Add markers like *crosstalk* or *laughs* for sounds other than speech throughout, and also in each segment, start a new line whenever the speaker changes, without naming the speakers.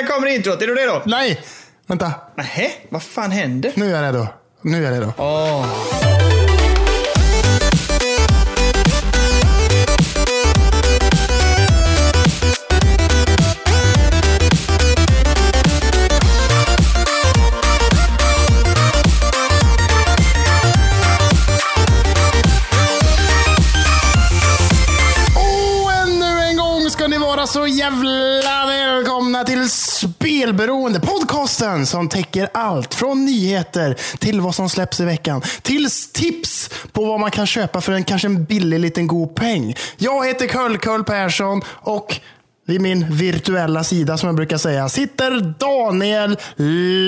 här kommer introt. Är du redo?
Nej! Vänta.
Nähä, vad fan händer?
Nu är jag redo. Nu är jag redo.
Åh.
Och ännu en gång ska ni vara så jävla Spelberoende. Podcasten som täcker allt från nyheter till vad som släpps i veckan. Till tips på vad man kan köpa för en kanske en billig liten god peng. Jag heter Curl-Curl Persson och vid min virtuella sida som jag brukar säga sitter Daniel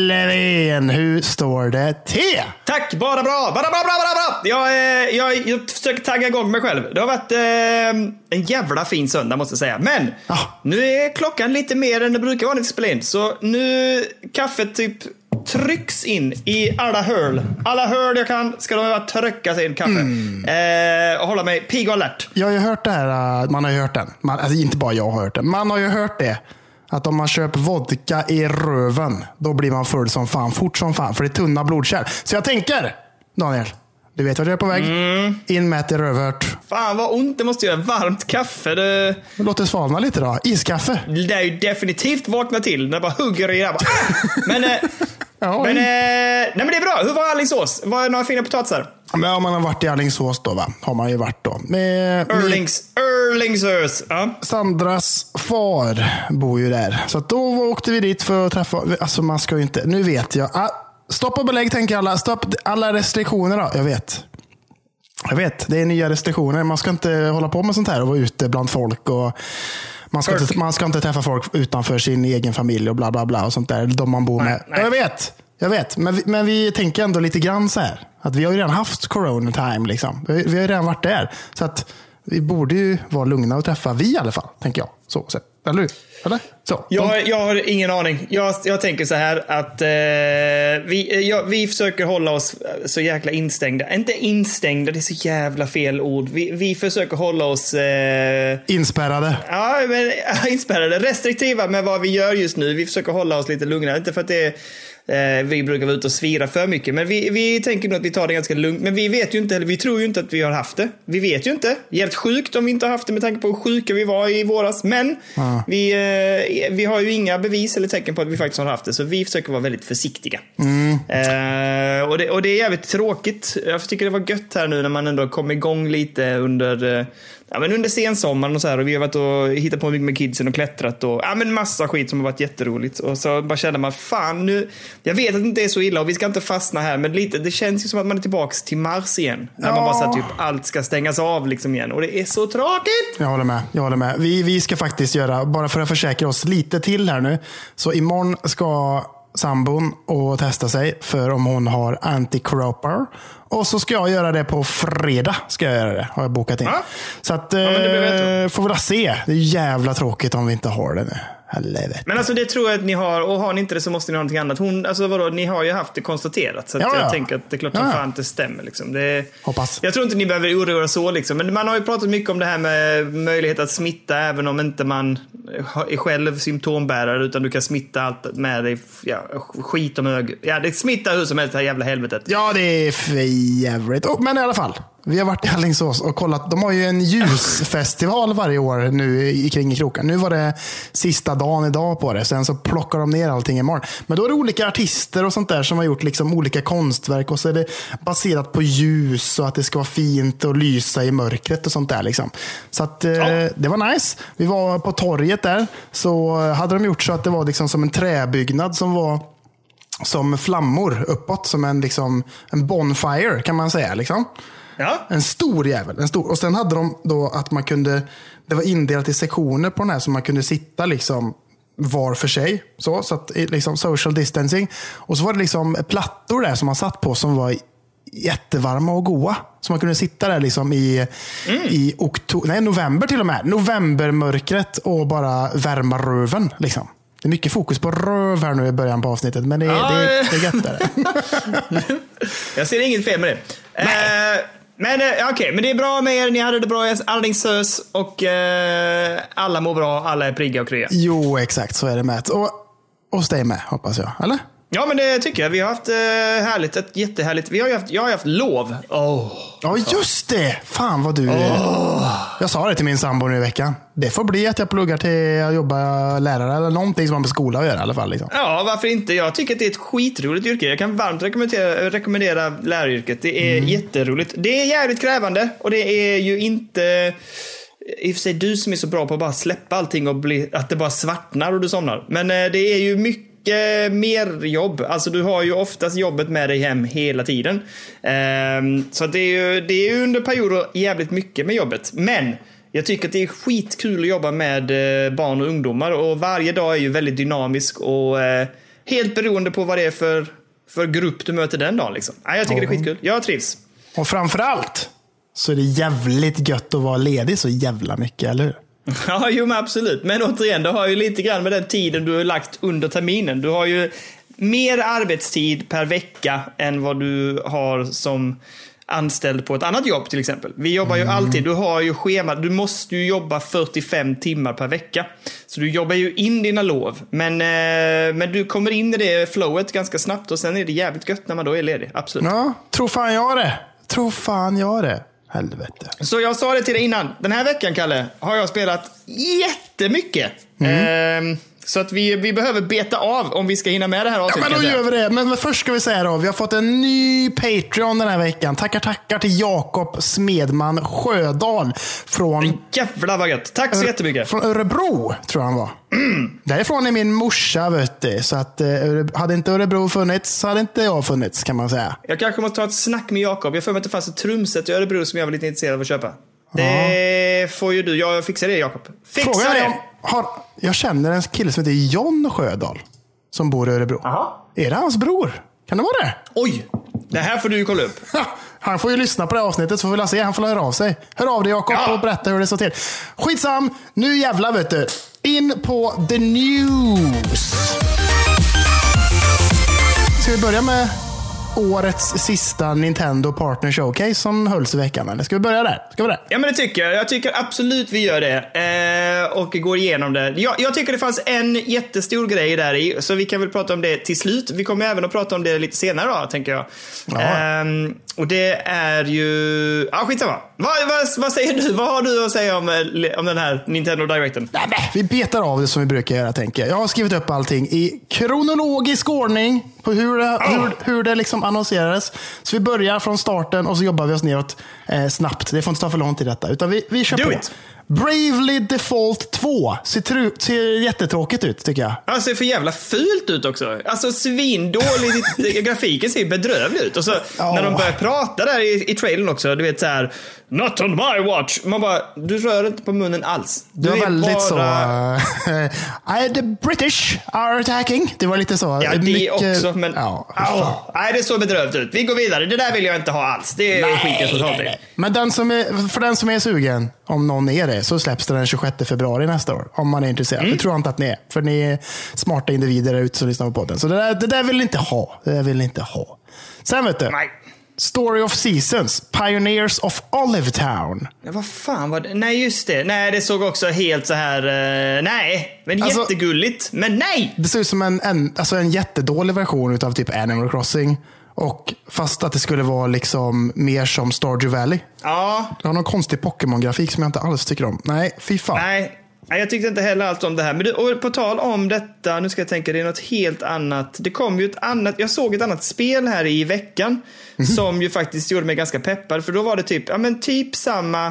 Levén. Hur står det till?
Tack, bara bra, bara bra, bra, bra, bra. Jag, eh, jag, jag försöker tagga igång mig själv. Det har varit eh, en jävla fin söndag måste jag säga. Men
Ah.
nu är klockan lite mer än det brukar vara när vi spelar in. Så nu kaffet typ trycks in i alla hörl. Alla hörl jag kan ska de bara tryckas in kaffe. Eh, och hålla mig pigg och alert.
Jag har ju hört det här, äh, man har ju hört den. Man, alltså inte bara jag har hört det. Man har ju hört det. Att om man köper vodka i röven, då blir man full som fan, fort som fan. För det är tunna blodkärl. Så jag tänker, Daniel, du vet vart jag är på väg. In med ett i rövhört.
Fan vad ont det måste göra. Varmt kaffe. Det,
Låt det svalna lite då. Iskaffe.
det är ju definitivt vakna till när det bara hugger i det. *laughs* Men, eh,
Ja,
men, eh, nej men det är bra. Hur var Alingsås? Var det några fina potatisar?
men om man har varit i Alingsås då, va? har man ju varit då. Med, med
Erlings, Erlingsös. Ja.
Sandras far bor ju där. Så att då åkte vi dit för att träffa, alltså man ska ju inte, nu vet jag. Ah, stopp och belägg tänker alla. Stopp alla restriktioner då. Jag vet. Jag vet, det är nya restriktioner. Man ska inte hålla på med sånt här och vara ute bland folk. och man ska, inte, man ska inte träffa folk utanför sin egen familj och bla bla bla. och sånt där. De man bor med.
nej.
Jag vet, jag vet. Men vi, men vi tänker ändå lite grann så här. Att vi har ju redan haft corona time. Liksom. Vi, vi har ju redan varit där. Så att vi borde ju vara lugna och träffa, vi i alla fall, tänker jag. Så, så. Eller? Eller? Så.
Jag, jag har ingen aning. Jag, jag tänker så här att eh, vi, eh, ja, vi försöker hålla oss så jäkla instängda. Inte instängda, det är så jävla fel ord. Vi, vi försöker hålla oss eh,
Inspärrade.
Ja, men *laughs* inspärrade. Restriktiva med vad vi gör just nu. Vi försöker hålla oss lite lugnare. Inte för att det är, eh, vi brukar vara ute och svira för mycket. Men vi, vi tänker nog att vi tar det ganska lugnt. Men vi vet ju inte, eller vi tror ju inte att vi har haft det. Vi vet ju inte. Jävligt sjukt om vi inte har haft det med tanke på hur sjuka vi var i våras. Men
Ja.
vi, eh, vi har ju inga bevis eller tecken på att vi faktiskt har haft det. Så vi försöker vara väldigt försiktiga. Eh, och, det, och det är jävligt tråkigt. Jag tycker det var gött här nu när man ändå kom igång lite under eh, Ja, men under sensommaren och så här och vi har varit och hittat på mycket med kidsen och klättrat och ja, men massa skit som har varit jätteroligt. Och så bara känner man, fan nu, jag vet att det inte är så illa och vi ska inte fastna här, men lite, det känns ju som att man är tillbaks till Mars igen. När man bara så här, typ allt ska stängas av liksom igen och det är så tråkigt.
Jag håller med. Jag håller med. Vi, vi ska faktiskt göra, bara för att försäkra oss lite till här nu. Så imorgon ska sambon och testa sig för om hon har anti-cropper. Och så ska jag göra det på fredag. Ska jag göra det, har jag bokat in.
Ja.
Så att,
blir
eh, får vi se. Det är jävla tråkigt om vi inte har det nu. Helvete.
Men alltså det tror jag att ni har och har ni inte det så måste ni ha någonting annat. Hon, alltså vadå, ni har ju haft det konstaterat så
Ja, ja.
jag tänker att det är klart som
Ja, ja.
fan det stämmer. Liksom. Det,
Hoppas.
Jag tror inte ni behöver oroa er så liksom. Men man har ju pratat mycket om det här med möjlighet att smitta även om inte man är själv symptombärare utan du kan smitta allt med dig. Ja, skit om ög. Ja, det smittar hur som helst det här jävla helvetet.
Ja, det är för jävligt. Oh, men i alla fall. Vi har varit i Alingsås och kollat. De har ju en ljusfestival varje år nu i kring i kroken. Nu var det sista dagen idag på det. Sen så plockar de ner allting imorgon. Men då är det olika artister och sånt där som har gjort liksom olika konstverk. Och så är det baserat på ljus och att det ska vara fint och lysa i mörkret och sånt där. Liksom. Så att, eh,
Ja.
det var nice. Vi var på torget där. Så hade de gjort så att det var liksom som en träbyggnad som var som flammor uppåt. Som en, liksom, en bonfire kan man säga. Liksom.
Ja.
En stor jävel. En stor. Och sen hade de då att man kunde, det var indelat i sektioner på den här så man kunde sitta liksom var för sig. Så, så att, liksom social distancing. Och så var det liksom plattor där som man satt på som var jättevarma och goa. Så man kunde sitta där liksom i, i oktober, nej, november till och med. Novembermörkret och bara värma röven. Liksom. Det är mycket fokus på röv här nu i början på avsnittet, men det, är-
Ja,
det,
eh.
det är gött. Det. *laughs*
Jag ser inget fel med det. Eh, men eh, okej, men det är bra med er. Ni hade det bra i Alingsås och eh, alla mår bra. Alla är prigga och krya.
Jo, exakt så är det med. Och hos dig med, hoppas jag. Eller?
Ja, men det tycker jag. Vi har haft eh, härligt. Ett jättehärligt. Vi har ju haft, jag har ju haft lov. Oh.
Ja, just det! Fan vad du... Jag sa det till min sambo nu i veckan. Det får bli att jag pluggar till att jobba lärare eller någonting som har med skola att göra i alla fall. Liksom.
Ja, varför inte? Jag tycker att det är ett skitroligt yrke. Jag kan varmt rekommendera, rekommendera läraryrket. Det är jätteroligt. Det är jävligt krävande och det är ju inte i och för sig du som är så bra på att bara släppa allting och bli, att det bara svartnar och du somnar. Men eh, det är ju mycket mer jobb. Alltså du har ju oftast jobbet med dig hem hela tiden. Ehm, så det är ju det är ju under perioder jävligt mycket med jobbet. Men jag tycker att det är skitkul att jobba med eh, barn och ungdomar och varje dag är ju väldigt dynamisk och eh, helt beroende på vad det är för, för grupp du möter den dagen. Liksom. Ja, jag tycker det är skitkul. Jag trivs.
Och framförallt så är det jävligt gött att vara ledig så jävla mycket, eller hur? *laughs*
Ja, jo men absolut. Men återigen, det har ju lite grann med den tiden du har lagt under terminen. Du har ju mer arbetstid per vecka än vad du har som anställd på ett annat jobb till exempel. Vi jobbar ju alltid, du har ju schema, du måste ju jobba 45 timmar per vecka. Så du jobbar ju in dina lov. Men, eh, men du kommer in i det flowet ganska snabbt och sen är det jävligt gött när man då är ledig. Absolut.
Ja, tror fan jag det. Tror fan jag det. Helvete.
Så jag sa det till dig innan. Den här veckan, Kalle, har jag spelat jättemycket. Mm. Så att vi, vi behöver beta av om vi ska hinna med det här
Ja,
avsnittet.
men då gör vi det. Men först ska vi säga då, vi har fått en ny Patreon den här veckan. Tackar, tackar till Jakob Smedman Sjödahl från.
Jävlar vad gött. Tack så jättemycket.
från Örebro, tror jag han var. Därifrån är min morsa, vet du. Så att, eh, hade inte Örebro funnits så hade inte jag funnits, kan man säga.
Jag kanske måste ta ett snack med Jakob. Jag får mig att det fanns ett trumset i Örebro som jag var lite intresserad av att köpa. Det får ju du. Jag fixar det, Jakob. Fixa
Frågan
det!
Har, jag känner en kille som heter John Sjödahl. Som bor i Örebro.
Jaha.
Är det hans bror? Kan det vara det?
Oj! Det här får du kolla upp. *laughs*
Han får ju lyssna på det här avsnittet så får vi la se. Han får höra av sig. Hör av dig Jakob
Ja.
och berätta hur det står till. Skitsam, nu jävlar vet du. In på the news. Ska vi börja med årets sista Nintendo Partner Showcase som hölls i veckan? Eller ska vi börja där? Ska vi det?
Ja men det tycker jag. Jag tycker absolut vi gör det. Eh, och går igenom det. Jag, jag tycker det fanns en jättestor grej där i. Så vi kan väl prata om det till slut. Vi kommer även att prata om det lite senare då, tänker jag.
Ja.
Ehm, och det är ju... Ja, skitsamma. Vad, vad, vad säger du? Vad har du att säga om, eh, om den här Nintendo Directen?
Nej, vi betar av det som vi brukar göra, tänker jag. Jag har skrivit upp allting i kronologisk ordning på hur det, hur, hur det liksom annonserades. Så vi börjar från starten och så jobbar vi oss neråt eh, snabbt. Det får inte ta för lång tid detta. Utan vi, vi kör
Do
på.
it.
Bravely Default 2 ser, ser jättetråkigt ut, tycker jag.
Alltså det ser för jävla fult ut också. Alltså svindåligt. *laughs* Grafiken ser bedrövlig ut. Och så
Ja.
när de börjar prata där i, i trailern också. Du vet så här. Not on my watch. Man bara, du rör inte på munnen alls. Du
Det var
är
väldigt
bara...
så... eh, *laughs* the British are attacking. Det var lite så.
Ja, det
mycket-
också, men...
Ja, fan.
nej, det såg bedrövligt ut. Vi går vidare. Det där vill jag inte ha alls. Det skiter jag totalt.
Men den som är, för den som är sugen, om någon är det, så släpps den den 26 februari nästa år. Om man är intresserad.
Mm.
Det tror jag inte att ni är. För ni är smarta individer ute som lyssnar på podden. Så det där, det där vill ni inte ha. Det där vill ni inte ha. Sen vet du.
Nej.
Story of Seasons. Pioneers of Olive Town.
Ja, vad fan var det? Nej, just det. Nej, det såg också helt så här... eh, nej, men
Alltså-
jättegulligt. Men nej!
Det ser ut som en, en, alltså en jättedålig version av typ Animal Crossing. Och fast att det skulle vara liksom mer som Stardew Valley.
Ja,
Det har någon konstig Pokémon-grafik som jag inte alls tycker om. Nej, fy fan.
Nej, nej, jag tyckte inte heller allt om det här. Men du, och på tal om detta, nu ska jag tänka, det är något helt annat. Det kom ju ett annat, jag såg ett annat spel här i veckan. Som ju faktiskt gjorde mig ganska peppad. För då var det typ, ja men typ samma,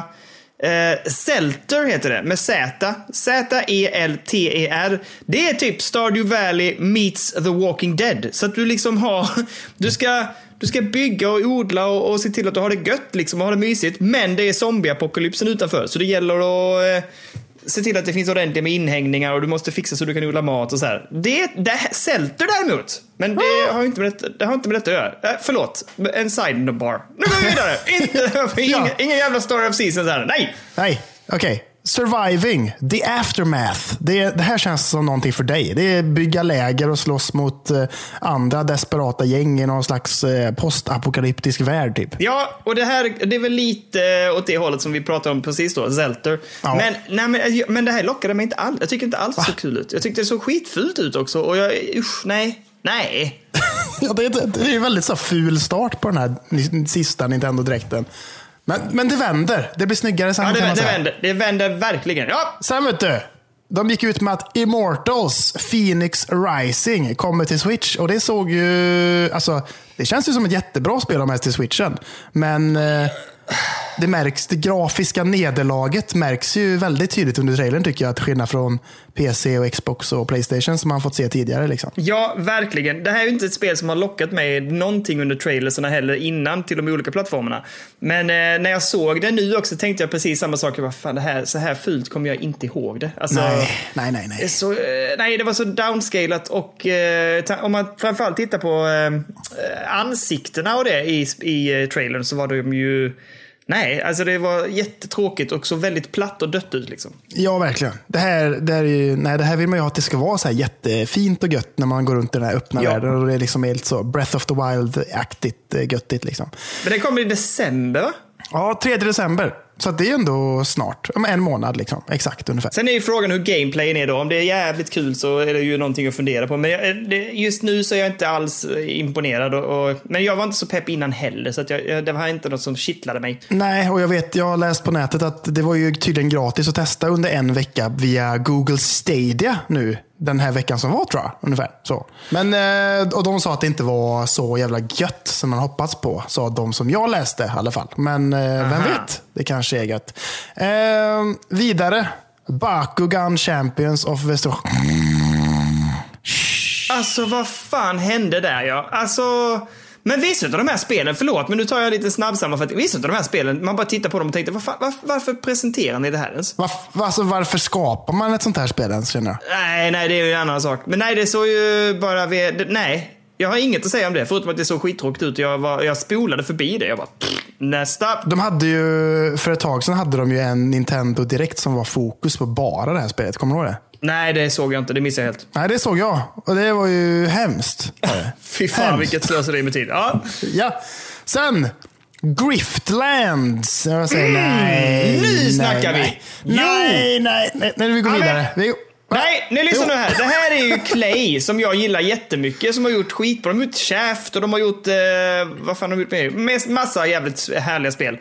eh, Celter heter det, med Z. Z-E-L-T-E-R. Det är typ Stardew Valley meets The Walking Dead. Så att du liksom har, *laughs* du ska, du ska bygga och odla och, och se till att du har det gött liksom och ha det mysigt. Men det är zombieapokalypsen utanför. Så det gäller att eh, se till att det finns ordentligt med inhägningar och du måste fixa så du kan odla mat och så här. Det, det Celter däremot. Men det
Ah!
har inte med detta, det har inte med detta att göra. Eh, förlåt, en sidebar. Nu går vi vidare. *laughs* inte, ingen, ingen jävla story of seasons här. Nej!
Nej, okej. Surviving, the aftermath. Det, det här känns som någonting för dig. Det är bygga läger och slåss mot eh, andra desperata gäng i någon slags eh, postapokalyptisk värld. Typ.
Ja, och det här det är väl lite åt det hållet som vi pratade om precis då, Zelter.
Ja.
Men, nej, men, men det här lockade mig inte alls. Jag tycker inte alls det så kul ut. Jag tyckte det såg skitfult ut också. Och jag, usch, nej. Nej. *laughs*
Ja, det, är- det är en väldigt så ful start på den här sista Nintendo-dräkten. Men, men det vänder. Det blir snyggare sen.
Ja, det, det vänder. Det vänder verkligen. Ja,
Sen vet du. De gick ut med att Immortals Phoenix Rising kommer till Switch. Och det såg ju... Alltså, det känns ju som ett jättebra spel om helst till Switchen. Men eh, det märks, det grafiska nederlaget märks ju väldigt tydligt under trailern tycker jag. Till skillnad från PC och Xbox och Playstation som man fått se tidigare. Liksom.
Ja, verkligen. Det här är ju inte ett spel som har lockat mig någonting under trailerserna heller innan till de olika plattformarna. Men eh, när jag såg det nu också tänkte jag precis samma sak. Jag bara, fan, det här, så här fult kommer jag inte ihåg det. Alltså,
Nej, nej, nej. nej.
Så, eh, nej, det var så downscalat och eh, om man framförallt tittar på eh, ansiktena och det i, i eh, trailern så var de ju... Nej, alltså det var jättetråkigt och så väldigt platt och dött ut liksom.
Ja, verkligen. Det här, det, här är ju, nej, det här vill man ju att det ska vara så här jättefint och gött när man går runt i den här öppna
Ja.
världen. Och det är liksom helt så Breath of the Wild-aktigt eh, göttigt. Liksom.
Men det kommer i december va?
Ja, 3 december. Så det är ändå snart. Om en månad liksom. Exakt ungefär.
Sen är ju frågan hur gameplayen är då. Om det är jävligt kul så är det ju någonting att fundera på. Men just nu så är jag inte alls eh, imponerad. Och, men jag var inte så pepp innan heller. Så jag, det var inte något som kittlade mig.
Nej, och jag vet, jag har läst på nätet att det var ju tydligen gratis att testa under en vecka via Google Stadia nu. Den här veckan som var tror jag. Ungefär. Så. Men, eh, och de sa att det inte var så jävla gött som man hoppats på. Sa de som jag läste i alla fall. Men eh, vem
Aha.
vet? Det kanske är gött. Eh, vidare. Bakugan Champions of Västerås.
Alltså vad fan hände där ja? Alltså... Men vissa av de här spelen, förlåt men nu tar jag lite snabbsammanfattning. Vissa av de här spelen, man bara tittar på dem och tänkte, vad fan, var, varför presenterar ni det här ens?
Varf- alltså, varför skapar man ett sånt här spel ens känner jag?
Nej, nej, det är ju en annan sak. Men nej, det såg ju bara... Vid, nej, jag har inget att säga om det. Förutom att det såg skittråkigt ut. Jag, var, jag spolade förbi det. Jag bara, pff, nästa.
De hade ju, för ett tag sedan hade de ju en Nintendo Direkt som var fokus på bara det här spelet. Kommer du ihåg det?
Nej, det såg jag inte. Det missade jag helt.
Nej, det såg jag. Och det var ju hemskt. *laughs*
Fy fan
Hemskt.
vilket slöseri med tid. Ja.
Ja. Sen, Griftlands. Jag säger nej.
nu
nej,
snackar vi.
nej.
Jo.
Nej, nej, nej. Nej, vi går vidare. Vi,
Nej, nu lyssna nu här. Det här är ju Clay som jag gillar jättemycket. Som har gjort skitbra. De har gjort Shaft och de har gjort... Eh, vad fan har de gjort mer? Massa jävligt härliga spel.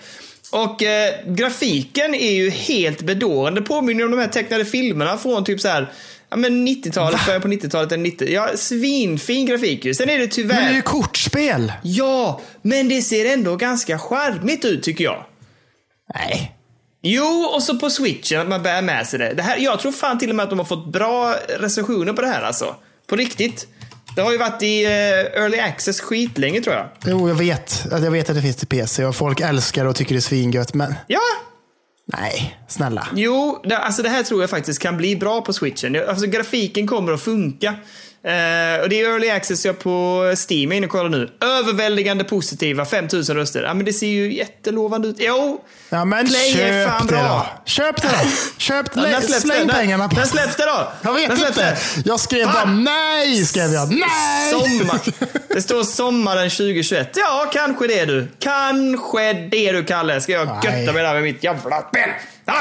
Och eh, grafiken är ju helt bedårande. Påminner om de här tecknade filmerna från typ så här... Ja men 90-talet, början på 90-talet. eller 90. Ja, svinfin grafik ju. Sen är det tyvärr...
Men det är ju kortspel.
Ja, men det ser ändå ganska charmigt ut tycker jag.
Nej.
Jo, och så på switchen att man bär med sig det. det här, jag tror fan till och med att de har fått bra recensioner på det här alltså. På riktigt. Det har ju varit i eh, early access skitlänge tror jag.
Jo, jag vet. Jag vet att det finns till PC och folk älskar och tycker det är svingött. Men
Ja,
nej, snälla.
jo, alltså det här tror jag faktiskt kan bli bra på switchen. Alltså grafiken kommer att funka. Eh, och det är early access jag på Steam jag är inne och kollar nu. Överväldigande positiva, 5000 röster. Ja men det ser ju jättelovande ut. Jo,
Ja, men
Play är
köp
fan
det
bra.
då. Köp det då. *laughs* Köp
Ja, när
Släng
det?
pengarna på
När släpps det då?
Jag vet
När
inte.
det?
Jag skrev bara nej. Skrev jag. Nej!
Sommar. *laughs* Det står sommaren 2021. Ja, kanske det du. Kanske det du, Kalle. Ska jag
Nej.
götta mig där med mitt jävla spel. Ah!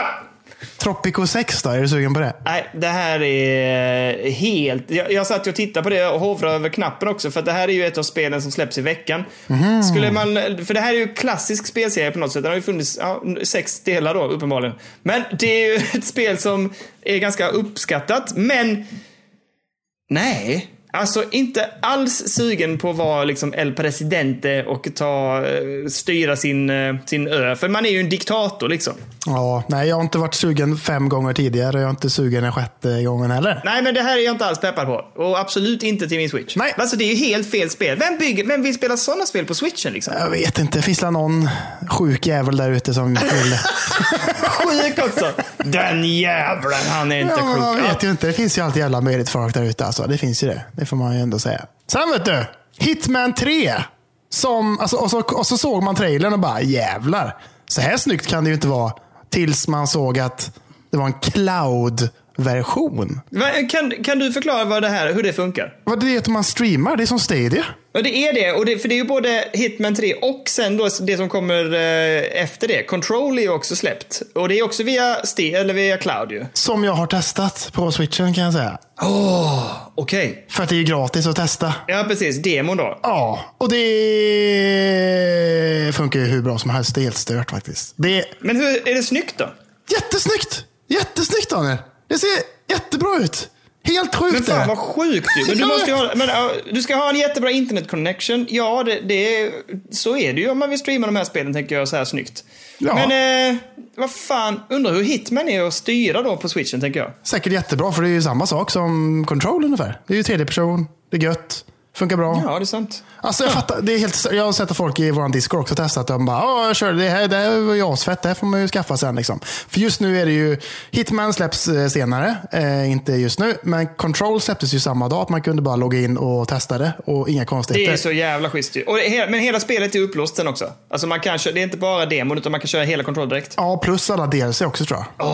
Tropico 6 då? Är du sugen på det?
Nej, det här är helt... Jag, jag satt och tittade på det och hovrade över knappen också. För att det här är ju ett av spelen som släpps i veckan.
Mhm.
Skulle man... För det här är ju klassisk spelserie på något sätt. Den har ju funnits ja, sex delar då, uppenbarligen. Men det är ju *laughs* ett spel som är ganska uppskattat. Men... Nej. Alltså inte alls sugen på att vara liksom El Presidente och ta, eh, styra sin, eh, sin ö. För man är ju en diktator liksom.
Ja, nej, jag har inte varit sugen fem gånger tidigare och jag är inte sugen den sjätte gången heller.
Nej, men det här är jag inte alls peppad på. Och absolut inte till min Switch.
Nej.
Alltså det är ju helt fel spel. Vem, bygger, vem vill spela sådana spel på Switchen liksom?
Jag vet inte, det finns väl någon sjuk jävel där ute som vill... *laughs*
Sjuk också! Den jävlen, han är inte
Ja,
klok.
vet ju inte. Det finns ju alltid jävla möjligt folk där ute. Alltså. Det finns ju det. Det får man ju ändå säga. Sen vet du, Hitman 3. Som, alltså, och, så, och så såg man trailern och bara jävlar. Så här snyggt kan det ju inte vara. Tills man såg att Det var en cloud-version.
Va, Kan, kan du förklara vad det här, hur det funkar?
Vad det är att man streamar, det är som Stadia.
Ja, det är det. Och det, för det är ju både Hitman 3 och sen då det som kommer eh, efter det. Control är ju också släppt. Och det är också via, Ste eller via cloud ju.
Som jag har testat på switchen kan jag säga.
Åh, okej.
För att det är gratis att testa.
Ja, precis. Demon då.
Ja, och det funkar ju hur bra som helst. Det är helt stört faktiskt. Det
Men hur, är det snyggt då?
jättesnyggt! Jättesnyggt Daniel! Det ser jättebra ut. Helt sjukt
Men fan vad sjukt ju. Men du, måste ha, men, du ska ha en jättebra internet connection. Ja, det, det, är- så är det ju om man vill streama de här spelen tänker jag så här snyggt.
Ja.
Men eh, vad fan, undrar hur Hitman är att styra då på switchen tänker jag.
Säkert jättebra, för det är ju samma sak som Control ungefär. Det är ju tredje person, det är gött, funkar bra.
Ja, det är sant.
Alltså jag fattar, det är helt, jag har sett att folk i vår Discord också testat. De bara, ja jag kör det här, det här var ju asfett, det här får man ju skaffa sen. Liksom. För just nu är det ju, Hitman släpps eh, senare, eh, inte just nu. Men Control släpptes ju samma dag, att man kunde bara logga in och testa det. Och inga
Det
konstigheter.
är så jävla schysst ju. Och det, Men hela spelet är upplåst sen också. Alltså man kan, det är inte bara demon, utan man kan köra hela kontroll direkt.
Ja, plus alla DLC också tror jag.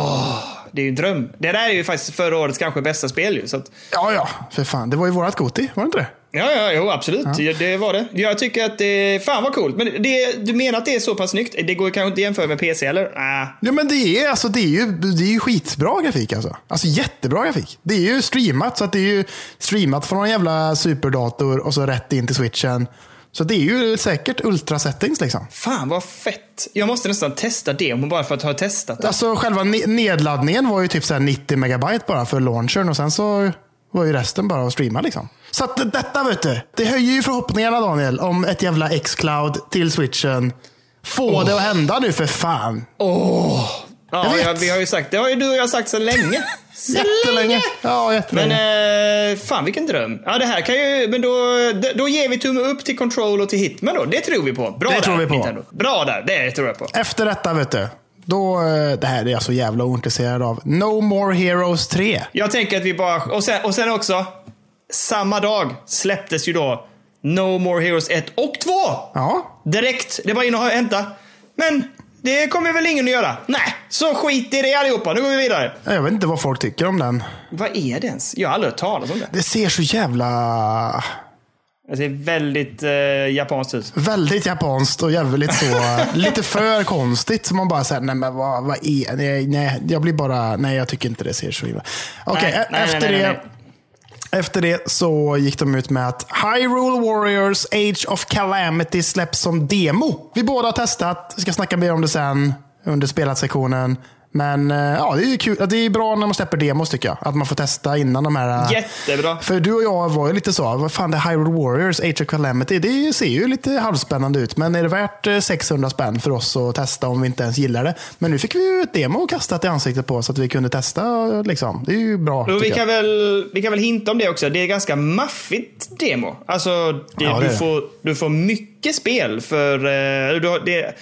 Det är ju en dröm. Det där är ju faktiskt förra årets kanske bästa spel ju. Så att,
Ja, ja, för fan. Det var ju vårat Goti, var det inte det?
ja, ja, jo, absolut. Det, det var det. Jag tycker att det, fan vad coolt. Men det, du menar att det är så pass snyggt? Det går kanske inte att jämföra med PC eller? Ah.
Ja, men det är, alltså, det är, ju, det är ju skitbra grafik alltså. Alltså jättebra grafik. Det är ju streamat, så att det är ju streamat från en jävla superdator och så rätt in till switchen. Så det är ju säkert ultra settings liksom.
Fan vad fett. Jag måste nästan testa demon bara för att ha testat det.
Alltså själva ne- nedladdningen var ju typ så här 90 megabyte bara för launchern och sen så var ju resten bara att streama liksom. Så att detta vet du, det höjer ju förhoppningarna Daniel om ett jävla X-cloud till switchen. Få det att hända nu för fan.
Åh! Ja,
Jag vet.
vi har ju sagt, det har ju du och jag sagt så länge. *laughs* Så
Jättelänge. Ja,
Men
jättelänge.
eh, fan vilken dröm. Ja, det här kan ju, men då, då ger vi tumme upp till Control och till Hitman då. Det tror vi på. Bra
Det
där,
tror vi på.
Nintendo. Bra där, det tror jag på.
Efter detta vet du, då, eh, det här är jag så jävla ointresserad av. No More Heroes 3.
Jag tänker att vi bara, och sen, och sen också, samma dag släpptes ju då No More Heroes 1 och 2.
Ja,
Direkt, det var in och hämta. Men det kommer väl ingen att göra. Nej, så skit i det allihopa. Nu går vi vidare.
jag vet inte vad folk tycker om den.
Vad är det ens? Jag har aldrig hört talas om det.
Det ser så jävla...
Det ser väldigt eh, japanskt ut.
Väldigt japanskt och jävligt så, *laughs* lite för konstigt. Så man bara säger, nej men vad, vad är nej, nej, jag blir bara, nej jag tycker inte det ser så illa. Okej,
Nej,
e- efter
nej, nej,
det. Efter det så gick de ut med att Hyrule Warriors Age of Calamity släpps som demo. Vi båda har testat, vi ska snacka mer om det sen under spelat-sektionen. Men eh, ja, det är kul. Det är bra när man släpper demos tycker jag. Att man får testa innan de här... eh,
Jättebra.
För du och jag var ju lite så, vad fan det är Hyrule Warriors, Age of Calamity, det ser ju lite halvspännande ut. Men är det värt eh, 600 spänn för oss att testa om vi inte ens gillar det? Men nu fick vi ju ett demo kastat i ansiktet på oss så att vi kunde testa. Liksom. Det är ju bra.
Och vi, kan
jag.
väl, vi kan väl hinta om det också. Det är ganska maffigt demo. Alltså, det,
Ja, det
du, får, du får mycket spel för... Eh, du det,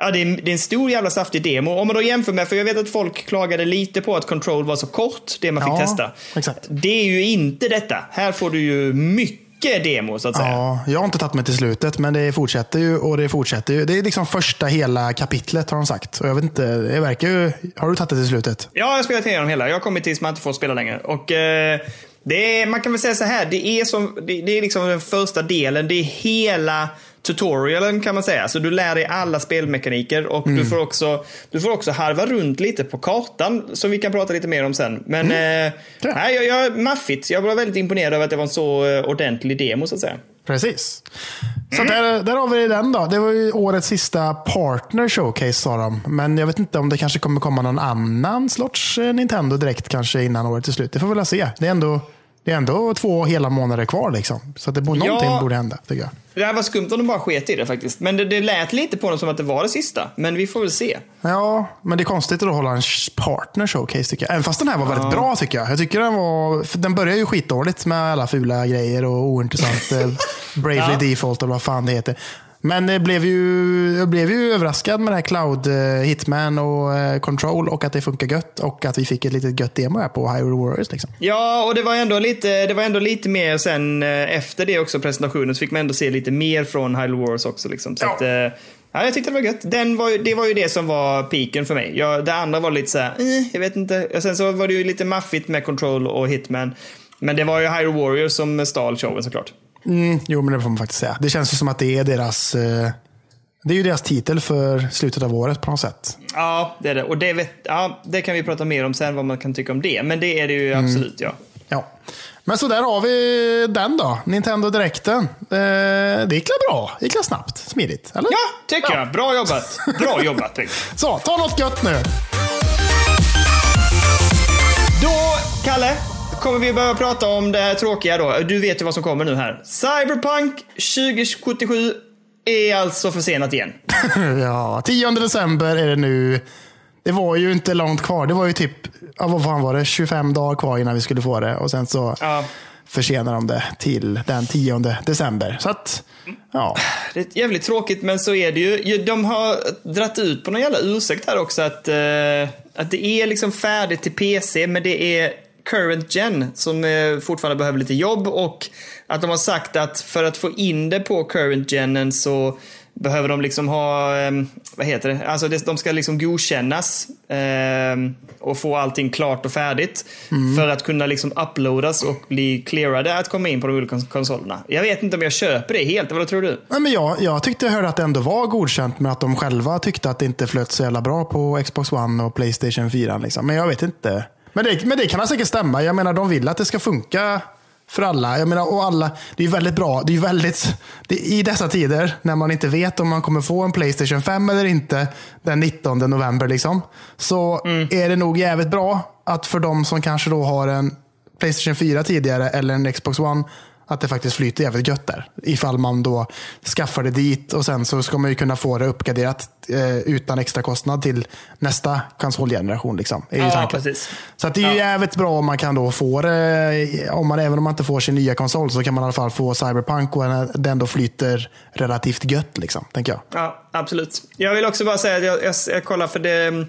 ja, det, är, det är en stor jävla saftig demo. Om man då jämför med, för jag vet att folk klagade lite på att Control var så kort, det man fick
Ja,
testa.
exakt.
Det är ju inte detta. Här får du ju mycket demo, så att säga.
Ja, jag har inte tagit mig till slutet, men det fortsätter ju och det fortsätter ju. Det är liksom första hela kapitlet har de sagt. Och jag vet inte, det verkar ju... Har du tagit det till slutet?
Ja, jag har spelat igenom hela. Jag har kommit tills man inte får spela längre. Och eh, det är, man kan väl säga så här, det är, som, det, det är liksom den första delen. Det är hela tutorialen kan man säga. Så du lär dig alla spelmekaniker och du, får också, du får också harva runt lite på kartan som vi kan prata lite mer om sen. Men eh,
Ja.
nej, jag, jag, maffigt. Jag var väldigt imponerad över att det var en så eh, ordentlig demo så att säga.
Precis. Så där, där har vi den då. Det var ju årets sista partner showcase sa de. Men jag vet inte om det kanske kommer komma någon annan sorts eh, Nintendo direkt kanske innan året är slut. Det får vi väl se. Det är ändå, det är ändå två hela månader kvar liksom. Så det borde,
Ja.
någonting borde hända tycker jag.
Det här var skumt om de bara sket i det faktiskt. Men det, det lät lite på dem som att det var det sista. Men vi får väl se.
Ja, men det är konstigt att hålla en partner showcase tycker jag. Även fast den här var väldigt bra tycker jag. Jag tycker den var, den börjar ju skitdåligt med alla fula grejer och ointressant eh, *laughs* Bravely
Ja.
Default och vad fan det heter. Men det blev ju, jag blev ju överraskad med det här Cloud eh, Hitman och eh, Control och att det funkar gött och att vi fick ett litet gött demo här på Hyrule Warriors. Liksom.
Ja, och det var, ändå lite, det var ändå lite mer sen eh, efter det också, presentationen, så fick man ändå se lite mer från Hyrule Warriors också. Liksom. Så
Ja.
att, ja, jag tyckte det var gött. Den var, det var ju det som var piken för mig. Jag, det andra var lite så här, eh, jag vet inte. Och sen så var det ju lite maffigt med Control och Hitman. Men det var ju Hyrule Warriors som stal showen såklart.
Mm, jo, men det får man faktiskt säga. Det känns ju som att det är deras eh, det är ju deras titel för slutet av året på något sätt.
Ja, det är det. Och det, vet, ja, det kan vi prata mer om sen, vad man kan tycka om det. Men det är det ju
Mm.
absolut, ja.
Ja. Men så där har vi den då. Nintendo Directen. Eh, det gick väl bra? Det gick snabbt? Smidigt? Eller?
Ja, tycker jag. Bra jobbat. Bra jobbat. *laughs*
Så, ta något gött nu.
Då, Kalle, kommer vi börja prata om det här tråkiga då. Du vet ju vad som kommer nu här. Cyberpunk 2077 är alltså försenat igen. *laughs*
ja, 10 december är det nu. Det var ju inte långt kvar. Det var ju typ, ja, vad fan var det, 25 dagar kvar innan vi skulle få det. Och sen så
Ja.
försenar de det till den 10 december. Så att, ja.
Det är jävligt tråkigt, men så är det ju. Ju, De har dratt ut på någon jävla ursäkt här också att, eh, att det är liksom färdigt till PC, men det är current gen som eh, fortfarande behöver lite jobb och att de har sagt att för att få in det på current genen så behöver de liksom ha, eh, vad heter det, alltså de ska liksom godkännas eh, och få allting klart och färdigt för att kunna liksom uploadas och bli clearade att komma in på de olika kons- konsolerna. Jag vet inte om jag köper det helt, vad tror du?
Nej, men jag, jag tyckte jag hörde att det ändå var godkänt, men att de själva tyckte att det inte flöt så jävla bra på Xbox One och Playstation 4. Liksom. Men jag vet inte. Men det, men det kan säkert stämma. Jag menar, de vill att det ska funka för alla. Jag menar, och alla. Det är väldigt bra. Det är väldigt, det, I dessa tider, när man inte vet om man kommer få en Playstation 5 eller inte den 19 november, liksom, så är det nog jävligt bra att för de som kanske då har en Playstation 4 tidigare eller en Xbox One att det faktiskt flyter jävligt gött där. Ifall man då skaffar det dit och sen så ska man ju kunna få det uppgraderat eh, utan extra kostnad till nästa konsolgeneration. Liksom, är ju
Ja,
tanken.
precis.
Så att det är ju
Ja.
jävligt bra om man kan då få det, om man, även om man inte får sin nya konsol så kan man i alla fall få Cyberpunk och den då flyter relativt gött. Liksom, tänker jag.
Ja, absolut. Jag vill också bara säga att jag, jag, jag kollar för det.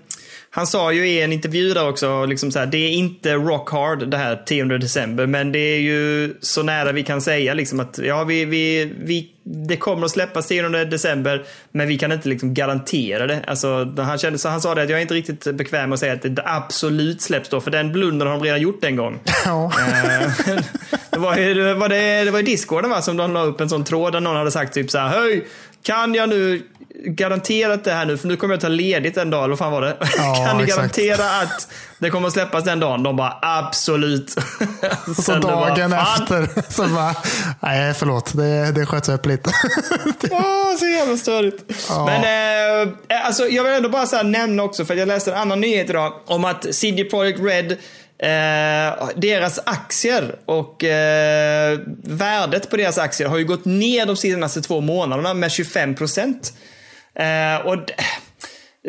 Han sa ju i en intervju där också, liksom så här, det är inte rock hard det här 10 december, men det är ju så nära vi kan säga liksom att ja, vi, vi, vi, det kommer att släppas 10 december, men vi kan inte liksom garantera det. Alltså, han, kände, så han sa det att jag är inte riktigt bekväm med att säga att det absolut släpps då, för den blundern har de redan gjort en gång. *laughs*
Ja.
Eh, det var ju det var det, det var discorden va, som de la upp en sån tråd där någon hade sagt typ så här, Höj, kan jag nu garantera att det här nu, för nu kommer jag ta ledigt en dag, eller vad fan var det?
Ja, *laughs*
kan ni garantera att det kommer att släppas den dagen? De bara absolut. *laughs*
Och så
bara,
dagen
"Fan."
efter *laughs* så bara, nej förlåt, det, det sköts upp lite.
Åh, så jävla störigt.
Ja.
Men eh, alltså, jag vill ändå bara så nämna också, för jag läste en annan nyhet idag, om att CD Projekt Red Eh, deras aktier och eh, värdet på deras aktier har ju gått ner de senaste två månaderna med 25 procent. Eh, och,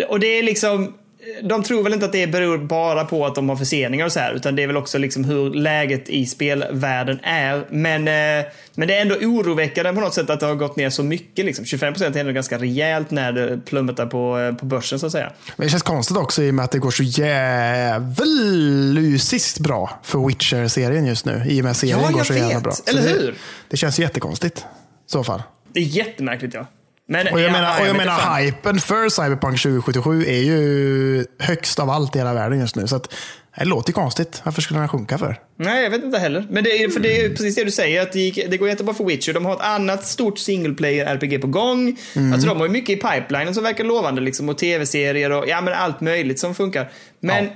och det är liksom, de tror väl inte att det beror bara på att de har förseningar och så här, utan det är väl också liksom hur läget i spelvärlden är. Men, eh, men det är ändå oroväckande på något sätt att det har gått ner så mycket. Liksom. 25% är ändå ganska rejält när det plummetar på, eh, på börsen så att säga.
Men det känns konstigt också i och med att det går så djävulusiskt bra för Witcher-serien just nu. I och med att serien
Ja,
går så jävla bra. Så
Eller
det,
hur?
Det känns jättekonstigt. I så fall.
Det är jättemärkligt ja. Men,
Och jag
ja,
menar, och jag menar hypen för Cyberpunk 2077 är ju högst av allt i hela världen just nu. Så att, det låter ju konstigt. Varför skulle den sjunka för?
Nej, jag vet inte heller. Men det är, för det är precis det du säger, att det, gick, det går jättebra för Witcher. De har ett annat stort single player RPG på gång. Alltså de har ju mycket i pipelinen som verkar lovande liksom. Och tv-serier och ja, men allt möjligt som funkar. Men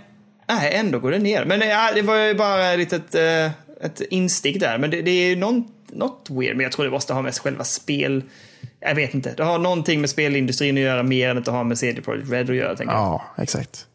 nej, ändå går det ner. Men ja, det var ju bara ett litet eh, ett instick där. Men det, det är ju något weird. Men jag tror det måste ha med själva spel... Jag vet inte. Det har någonting med spelindustrin att göra mer än att det har med CD Projekt Red att göra. Tänker jag.
Ja, exakt.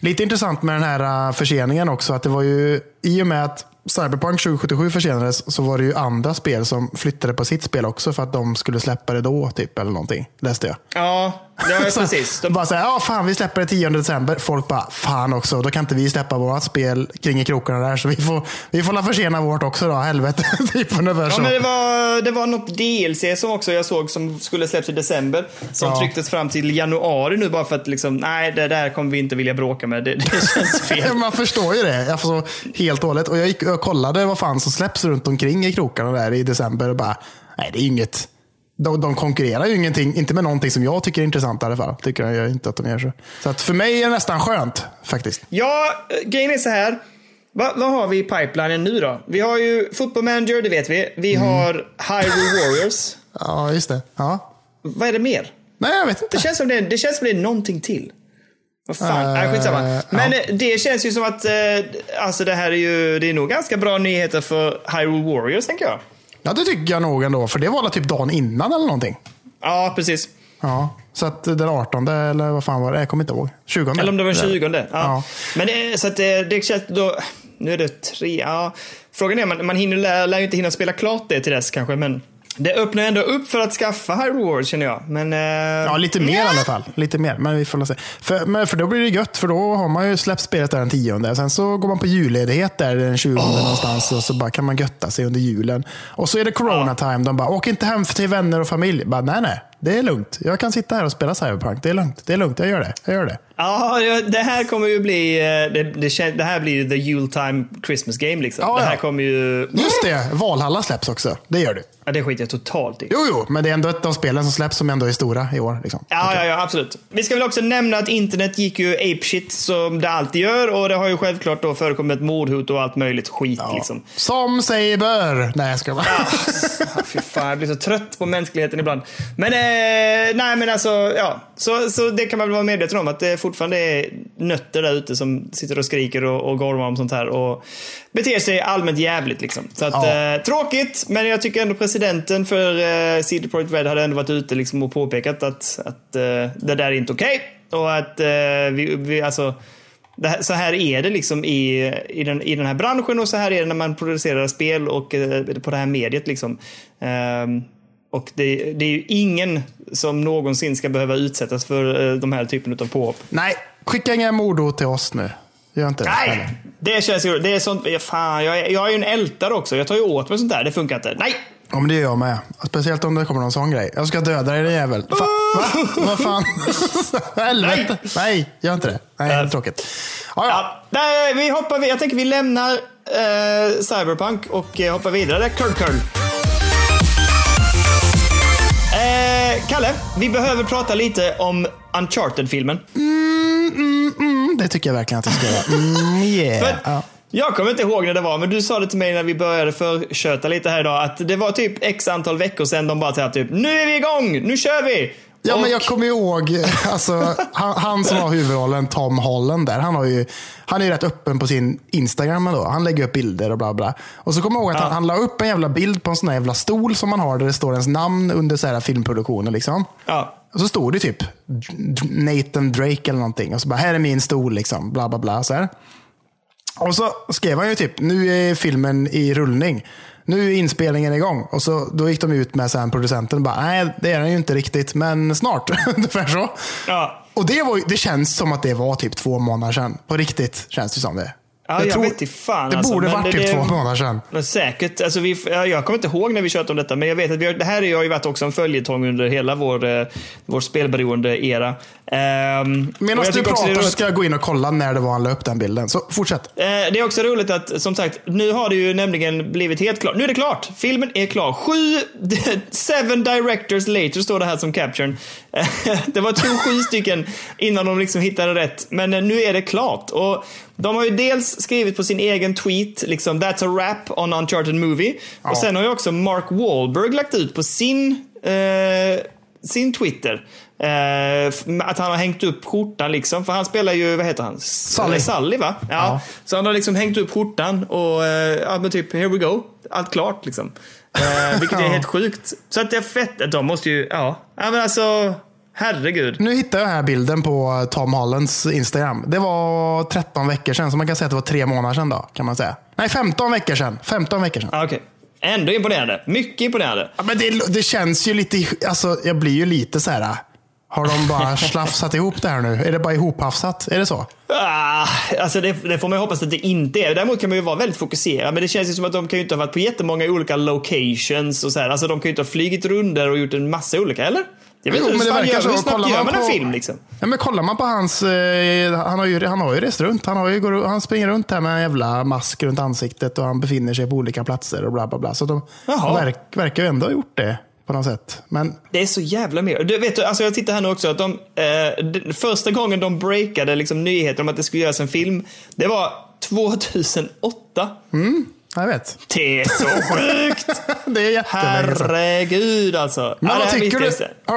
Lite intressant med den här uh, förseningen också. Att det var ju, I och med att Cyberpunk 2077 försenades så var det ju andra spel som flyttade på sitt spel också för att de skulle släppa det då, typ, eller någonting. Läste jag.
Ja, Ja, *laughs*
Så-
precis. De-
Bara säga, ja fan vi släpper det 10 december. Folk bara, fan också, då kan inte vi släppa vårt spel kring i krokarna där. Så vi får, vi får la försena vårt också då, helvete. *laughs* typ ungefär
Ja,
så.
men det, var, det var något DLC som också jag såg som skulle släppas i december. Som
Ja.
trycktes fram till januari nu bara för att liksom, nej det där kommer vi inte vilja bråka med. Det, det känns *laughs* fel.
Man förstår ju det. Alltså, helt och hållet. Och jag gick och kollade vad fan som släpps runt omkring i krokarna där i december. Och bara, nej det är inget. De, de konkurrerar ju ingenting, inte med någonting som jag tycker är intressant i alla fall. Tycker jag inte att de gör så. Så att för mig är det nästan skönt faktiskt.
Ja, eh, grejen är så här. Va, vad har vi i pipelinen nu då? Vi har ju Football Manager, det vet vi. Vi
Mm.
har Hyrule Warriors. *laughs*
Ja, just det. Ja.
Vad är det mer?
Nej, jag vet inte.
Det känns som det, det, känns som det är någonting till. Vad fan, nej, skitsamma.
ja.
Men eh, det känns ju som att alltså det här är ju, det är nog ganska bra nyheter för Hyrule Warriors, tänker jag.
Ja, det tycker jag nog ändå. För det var typ dagen innan eller någonting.
Ja, precis.
Ja, så att den 18 eller vad fan var det? Jag kommer inte ihåg. 20.
Eller om det var den 20. Ja.
Ja.
Men det, så att det, det känns då... Nu är det tre... Ja. Frågan är, man, man hinner, lär, lär ju inte hinna spela klart det till dess kanske, men det öppnar ändå upp för att skaffa Hyrule Warriors känner jag. Men... eh,
Ja, lite mer i alla fall. Lite mer, men vi får se. För, men, för då blir det gött, för då har man ju släppt spelet där den tionde. Sen så går man på julledighet där den 20 någonstans och så bara kan man götta sig under julen. Och så är det corona time. De bara, åk inte hem till vänner och familj. Bara, nej, nej. Det är lugnt. Jag kan sitta här och spela Cyberpunk. Det är lugnt. Det är lugnt. Jag gör det. Jag gör det.
Ja, det- här kommer ju bli... eh, Det, det, det här blir ju the Yuletime Christmas game liksom.
Ja,
det här
ja.
kommer ju...
Just det. Valhalla släpps också. Det gör du.
Ja, det skiter jag totalt i.
Jo, jo, men det är ändå ett av spelen som släpps som ändå är stora i år. Liksom.
Ja, ja, ja, absolut. Vi ska väl också nämna att internet gick ju apeshit som det alltid gör och det har ju självklart då förekommit mordhot och allt möjligt skit liksom.
Som sig bör. Nej, jag ska bara.
Ah, Fy fan, jag blir så trött på mänskligheten ibland. Men, eh, nej men alltså, ja. Så, så det kan man väl vara medveten om att det fortfarande är nötter där ute som sitter och skriker och, och gormar om sånt här och beter sig allmänt jävligt liksom. Så att,
Ja.
eh, tråkigt, men jag tycker ändå presidenten för eh, CD Projekt Red hade ändå varit ute liksom och påpekat att, att eh, det där är inte okej. Och att eh, vi, vi, alltså, här, så här är det liksom i, i, den, i den här branschen och så här är det när man producerar spel och eh, på det här mediet. Liksom. Ehm, och det, det är ju ingen som någonsin ska behöva utsättas för eh, de här typen av påhopp.
Nej, skicka inga mordhot till oss nu. Gör inte det.
Nej! Det känns ju... Det är sånt, fan, jag, är, jag är ju en ältare också. Jag tar ju åt mig sånt där. Det funkar inte. Nej!
Ja, men det gör jag med. Speciellt om det kommer någon sån grej. Jag ska döda dig din jävel. Fa va? Vad fan? *laughs* Helvete. Nej. gör inte det. Nej, det är tråkigt. Ja, ja.
Ja, nej, vi hoppar, jag tänker vi lämnar eh, Cyberpunk och eh, hoppar vidare. Curl curl. Eh, Kalle, vi behöver prata lite om Uncharted-filmen.
Mm, mm, mm, det tycker jag verkligen att jag ska göra. Mm, *laughs* yeah.
För
Ja.
Jag kommer inte ihåg när det var, men du sa det till mig när vi började förköta lite här idag. Att det var typ x antal veckor sedan de bara sa typ nu är vi igång, nu kör vi!
Ja,
Och-
men jag kommer ihåg, *laughs* alltså, han, han som har huvudrollen, Tom Holland, där, han, har ju, han är ju rätt öppen på sin Instagram ändå. Han lägger upp bilder och bla bla. Och så kommer jag ihåg att han, han la upp en jävla bild på en sån här jävla stol som man har där det står ens namn under så här filmproduktionen. Liksom.
Ja.
Och så stod det typ Nathan Drake eller någonting. Och så bara, här är min stol, liksom. Bla bla bla. Så här. Och så skrev han ju typ, nu är filmen i rullning. Nu är inspelningen igång. Och så, då gick de ut med sen producenten bara, nej det är den ju inte riktigt, men snart. *laughs* Ungefär så.
Ja.
Och det, var, det känns som att det var typ två månader sedan. På riktigt känns det som det.
Ja, jag vet inte fan,
Det
alltså,
borde varit typ två månader sedan.
Men säkert. Alltså vi, ja, jag kommer inte ihåg när vi tjötade om detta, men jag vet att vi har, det här har ju varit också en följetong under hela vår, eh, vår spelberoende-era. Ehm, och
Medan
jag
du pratar så ska jag gå in och kolla när det var han la upp den bilden. Så fortsätt.
Eh, Det är också roligt att, som sagt, nu har det ju nämligen blivit helt klart. Nu är det klart! Filmen är klar. Sju, *laughs* seven directors later står det här som caption. *laughs* Det var tog sju stycken innan de liksom hittade rätt. Men eh, nu är det klart. Och de har ju dels skrivit på sin egen tweet, liksom “That's a wrap on Uncharted Movie”. Och sen har ju också Mark Wahlberg lagt ut på sin, eh, sin Twitter. F- att han har hängt upp skjortan liksom. För han spelar ju, vad heter han?
Sully.
Sully va? Ja.
Ja.
Så han har liksom hängt upp skjortan och eh, ja, men typ here we go. Allt klart liksom. Eh, vilket är
Ja.
helt sjukt. Så att det är fett. De måste ju, ja. Ja men alltså, herregud.
Nu hittar jag den här bilden på Tom Hollands Instagram. Det var 13 veckor sedan, så man kan säga att det var tre månader sedan. Då, kan man säga. Nej, 15 veckor sedan. 15 veckor sedan.
Okej. Ändå imponerande. Mycket imponerande.
Ja, men det, det känns ju lite... Alltså, jag blir ju lite så här... Har de bara *laughs* slafsat ihop det här nu? Är det bara ihophafsat? Är det så?
Ah, alltså det, det får man ju hoppas att det inte är. Däremot kan man ju vara väldigt fokuserad. Men det känns ju som att de kan ju inte ha varit på jättemånga olika locations och så här. Alltså de kan ju inte ha flugit runder och gjort en massa olika, eller? Jag vet
Jo,
inte,
men det verkar så.
hur snabbt gör
man
man en
på-
film liksom?
Ja, men kollar man på hans, eh, han, har ju, han har ju rest runt. Han, har ju, han springer runt här med en jävla mask runt ansiktet och han befinner sig på olika platser och bla bla bla. Så de
Jaha.
verk, verkar ju ändå ha gjort det på något sätt. Men
Det är så jävla mer. Du vet, alltså jag tittar här nu också att de, eh, första gången de breakade liksom nyheter om att det skulle göras en film, det var 2008.
jag vet.
Det är så *laughs* sjukt!
Det är jättelänge.
Herregud alltså.
Men vad tycker du?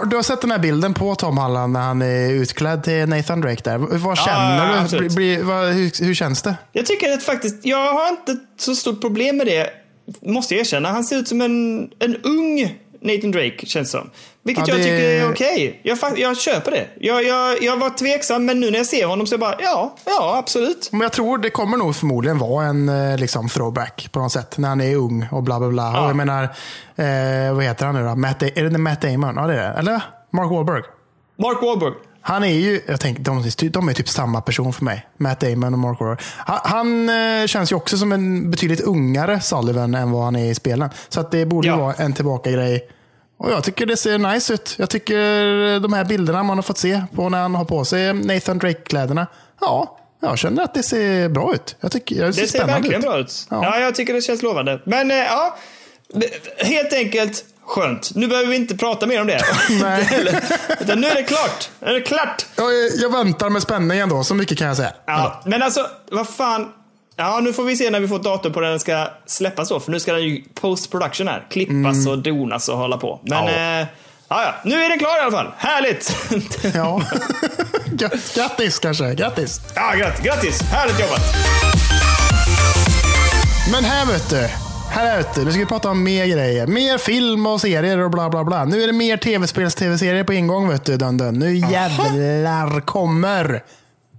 Du har sett den här bilden på Tom Holland när han är utklädd till Nathan Drake där. Vad känner
ja,
du? blir, vad, hur, hur känns det?
Jag tycker att faktiskt, jag har inte så stort problem med det, måste jag erkänna. Han ser ut som en, en ung Nathan Drake, känns som. Vilket
Ja,
jag
det-
tycker är okej. Jag, fa- jag köper det. Jag, jag, jag var tveksam, men nu när jag ser honom så är jag bara, ja, ja, absolut.
Men jag tror det kommer nog förmodligen vara en eh, liksom, throwback på något sätt. När han är ung och bla bla bla.
Ja.
Och jag menar, eh, vad heter han nu då? Matt, är det Matt Damon? Ja det är det. Eller Mark Wahlberg.
Mark Wahlberg.
Han är ju, jag tänker, de, är- de är typ samma person för mig. Matt Damon och Mark Wahlberg. Han, han eh, känns ju också som en betydligt ungare Sullivan än vad han är i spelen. Så att det borde ju
Ja.
vara en tillbaka-grej. Och jag tycker det ser nice ut. Jag tycker de här bilderna man har fått se på när han har på sig Nathan Drake-kläderna. Ja, jag känner att det ser bra ut. Jag tycker det ser,
Det ser verkligen
ut.
bra ut.
Ja.
Ja. jag tycker det känns lovande. Men eh, ja, helt enkelt skönt. Nu behöver vi inte prata mer om det. *laughs*
Nej. *laughs*
Utan nu är det klart. Nu är det klart.
Jag, jag väntar med spänning ändå, så mycket kan jag säga.
Ja, men alltså, vad fan. Ja, nu får vi se när vi får datum på när den ska släppas då. För nu ska den ju post production här. Klippas och donas och hålla på. Men
Mm. Ja.
eh, ja, nu är den klar i alla fall. Härligt! *laughs*
Ja. Grattis kanske, grattis.
ja, grattis, grattis! Härligt jobbat!
Men här vet du. Här du, nu ska vi prata om mer grejer. Mer film och serier och bla bla bla. Nu är det mer tv-spels-tv-serier på ingång vet du. Dun, dun. Nu jävlar kommer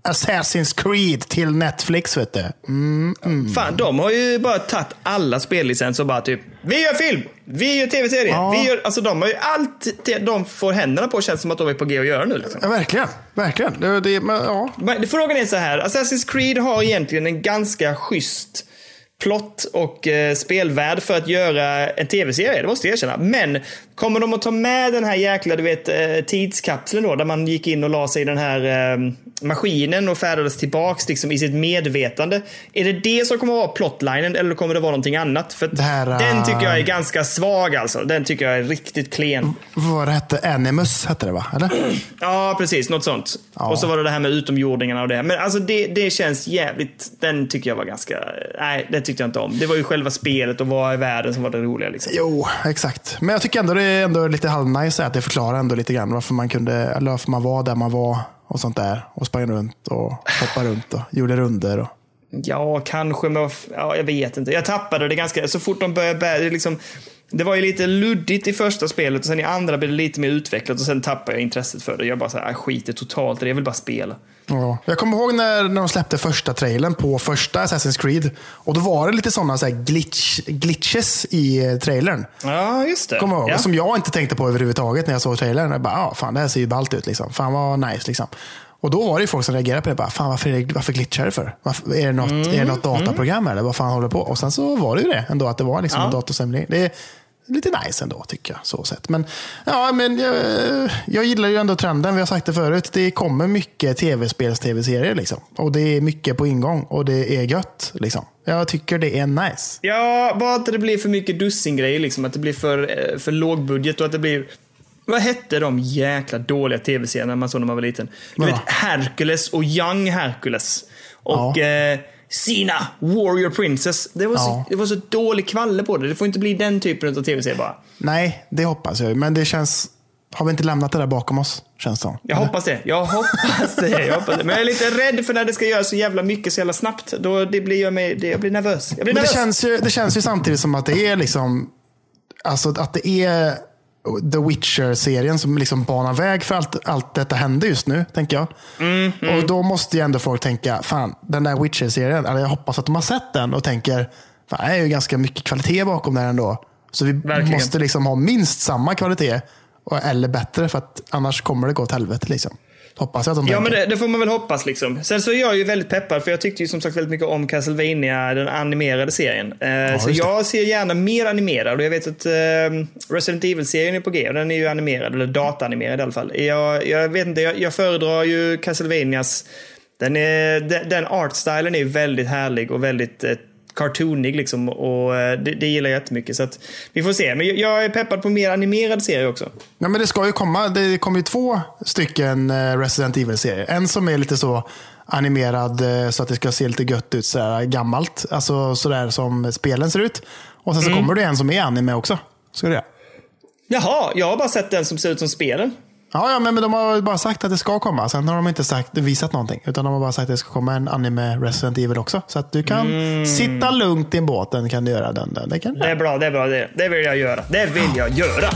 Assassin's Creed till Netflix vet du. Mm.
Fan, de har ju bara tagit alla spellicenser och bara typ, vi gör film, vi gör tv-serier,
Ja.
vi gör, alltså de har ju allt de får händerna på känns som att de är på G att göra nu. Liksom.
Ja, verkligen. Verkligen. Det, det, men, ja.
Frågan är så här, Assassin's Creed har egentligen en ganska schysst plott och eh, spelvärld för att göra en tv-serie, det måste jag erkänna. Men kommer de att ta med den här jäkla du vet, eh, tidskapseln då, där man gick in och la sig i den här eh, maskinen och färdades tillbaks liksom, i sitt medvetande. Är det det som kommer att vara plotlinen eller kommer det vara någonting annat? För
här,
den
eh,
tycker jag är ganska svag alltså. Den tycker jag är riktigt klen.
Vad hette? Animus hette det va? Eller? *clears throat*
Ja, precis. Något sånt.
Ja.
Och så var det det här med utomjordingarna och det. Men alltså det, det känns jävligt... Den tycker jag var ganska... Nej, det tyckte jag inte om. Det var ju själva spelet och vara i världen som var det roliga. Liksom.
Jo, exakt. Men jag tycker ändå det det är ändå lite halvnice att det förklarar ändå lite grann varför man kunde, eller varför man var där man var och sånt där. Och sprang runt och hoppade runt och gjorde runder. Och...
Ja, kanske. Men ja, jag vet inte. Jag tappade det ganska... Så fort de började... bära- liksom, det var ju lite luddigt i första spelet och sen i andra blev det lite mer utvecklat och sen tappade jag intresset för det. Jag bara så här, "Ah, skiter totalt det. Jag vill bara spela.
Ja. Jag kommer ihåg när, när de släppte första trailern på första Assassin's Creed. Och då var det lite sådana så här glitch, glitches i eh, trailern.
Ja, just det.
Kommer ihåg.
ja.
Som jag inte tänkte på överhuvudtaget när jag såg trailern. Jag bara, ah, fan det här ser ju ballt ut. Liksom. Fan vad nice. Liksom. Och då var det ju folk som reagerade på det. Bara, fan varför, är det, varför glitchar det för? Varför, är, det något, är det något dataprogram eller vad fan håller på? Och sen så var det ju det ändå. Att det var liksom
Ja.
en datorsimulering. Det lite nice ändå tycker jag. Så sett. Men, ja, men jag, jag gillar ju ändå trenden. Vi har sagt det förut. Det kommer mycket tv-spels-tv-serier. Liksom. Och det är mycket på ingång. Och det är gött. Liksom. Jag tycker det är nice.
Ja, bara att det blir för mycket dussingrejer liksom. Att det blir för, eh, för låg budget och att det blir... Vad hette de jäkla dåliga tv-serierna man såg när man var liten? Du
Vadå?
vet Hercules och Young Hercules. Och eh, Sina, Warrior Princess. Det var,
Ja.
så, det var så dålig kvalle på det. Det får inte bli den typen av tv-serie bara.
Nej, det hoppas jag. Men det känns... Har vi inte lämnat det där bakom oss? Känns det.
Jag hoppas det. Jag hoppas det. Jag hoppas det. Men jag är lite rädd för när det ska göras så jävla mycket så jävla snabbt. Då det blir jag, mig, det, jag blir nervös. Jag blir
Men det
nervös.
känns, ju, det känns ju samtidigt som att det är liksom... Alltså att det är The Witcher-serien som liksom banar väg för allt, allt detta händer just nu, tänker jag.
Mm,
Och då måste ju ändå folk tänka, fan, den där Witcher-serien, eller jag hoppas att de har sett den och tänker, fan, det är ju ganska mycket kvalitet bakom den ändå. Så vi
Verkligen.
måste liksom ha minst samma kvalitet Och- Eller bättre, för att annars kommer det gå åt helvete. Liksom. Hoppas jag att de
Ja,
tänker.
men det, det får man väl hoppas. liksom. Sen så är jag ju väldigt peppad, för jag tyckte ju som sagt väldigt mycket om Castlevania, den animerade serien. Eh, så
just det.
jag ser gärna mer animerad. Och jag vet att eh, Resident Evil-serien är på G, och den är ju animerad, eller dataanimerad i alla fall. Jag, jag vet inte, jag, jag föredrar ju Castlevanias... Den, är, den, den artstylen är väldigt härlig och väldigt eh, cartoonig liksom. Och eh, det, det gillar jag jättemycket. Så att vi får se. Men jag, är peppad på mer animerad serie också.
Ja, men det ska ju komma. Det kommer ju två stycken eh, Resident Evil-serier. En som är lite så animerad eh, så att det ska se lite gött ut, sådär gammalt. Alltså sådär som spelen ser ut. Och sen så kommer det en som är anime också. Ska det?
Jaha, jag har bara sett den som ser ut som spelen.
Ja, ja men, men de har bara sagt att det ska komma. Sen har de inte sagt, visat någonting. Utan de har bara sagt att det ska komma en anime Resident Evil också. Så att du kan sitta lugnt i båten. kan du göra den. den. Det kan
Det är bra, det är bra. Det, det vill jag göra. Det vill jag göra.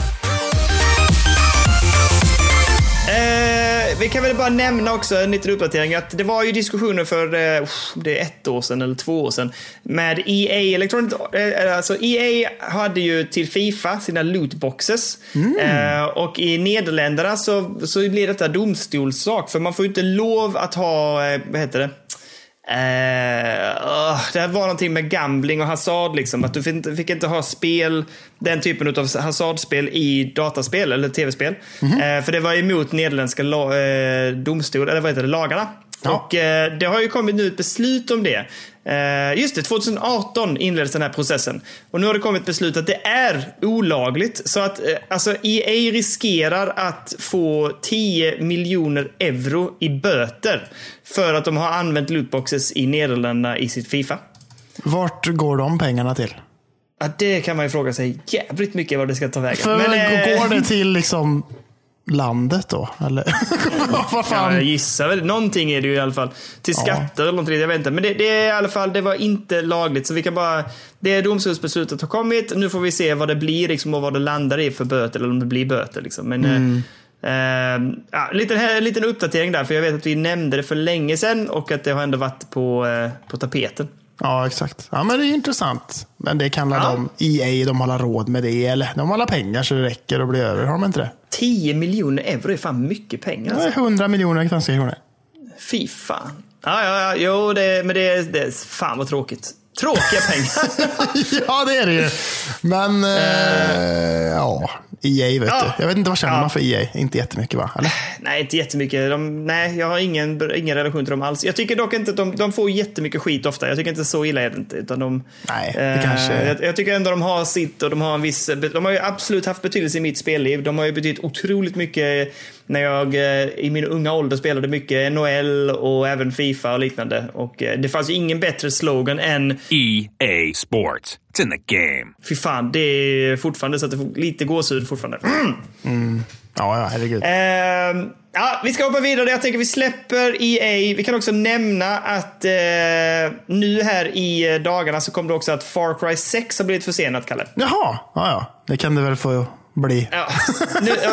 Eh, vi kan väl bara nämna också en liten uppdatering att det var ju diskussioner för eh, uff, det är ett år sedan eller två år sedan med EA Electronic. Eh, alltså EA hade ju till Fifa sina lootboxes eh, och i Nederländerna så, så blir detta domstolssak för man får ju inte lov att ha, eh, vad heter det? Åh, det var någonting med gambling och hasard. Liksom, att du fick inte, fick inte ha spel, den typen av hasardspel i dataspel eller tv-spel. Eh, för det var emot nederländska la, eh, domstol, eller vad heter det, lagarna.
Ja.
Och det har ju kommit nu ett beslut om det. Eh, just det, 2018 inleddes den här processen. Och nu har det kommit beslut att det är olagligt. Så att eh, alltså EA riskerar att få 10 miljoner euro i böter. För att de har använt lootboxes i Nederländerna i sitt Fifa.
Vart går de pengarna till?
Ja, det kan man ju fråga sig jävligt mycket vad det ska ta vägen.
För
Men, eh,
Går det till liksom landet då? Eller? *laughs* Vad
Ja,
fan?
jag gissar väl. Någonting är det ju i alla fall. Till skatter eller någonting, jag vet inte. Men det, det är i alla fall, det var inte lagligt. Så vi kan bara, det domstolsbeslutet har kommit. Nu får vi se vad det blir liksom, och vad det landar i för böter, eller om det blir böter. Liksom. Men,
Mm.
eh, ja, liten, liten uppdatering där, för jag vet att vi nämnde det för länge sedan och att det har ändå varit på, eh, på tapeten.
Ja, exakt. Ja, men det är intressant. Men det kan
Ja.
de, EA, de hålla råd med det. Eller de har alla pengar så det räcker och blir över. Har de inte det?
10 miljoner euro är fan mycket pengar.
Det är
Alltså.
100 miljoner svenska kronor.
Fy fan. Ja, ja, ja, jo, det, men det, är- det är fan vad tråkigt. Tråkiga pengar. *laughs*
ja, det är det ju. Men, eh, ja. EA vet
Ja.
du. Jag vet inte, vad känner
Ja.
man för EA? Inte jättemycket va? Eller?
Nej, inte jättemycket. De, nej, jag har ingen, ingen relation till dem alls. Jag tycker dock inte att de, de får jättemycket skit ofta. Jag tycker inte så illa är det inte. Utan de,
Nej, det kanske-
jag, jag tycker ändå de har sitt och de har en viss... De har ju absolut haft betydelse i mitt spelliv. De har ju betytt otroligt mycket när jag eh, i min unga ålder spelade mycket NHL och även Fifa och liknande. Och eh, det fanns ju ingen bättre slogan än
EA Sports. It's in the game.
Fy fan, det är fortfarande så att det får lite gåshud fortfarande. Mm.
Ja, ja, herregud.
Ehm, ja, vi ska hoppa vidare. Jag tänker vi släpper EA. Vi kan också nämna att eh, nu här i dagarna så kom det också att Far Cry 6 har blivit försenat, Kalle.
Jaha, ja, ja. Det kan det väl få bli.
Ja,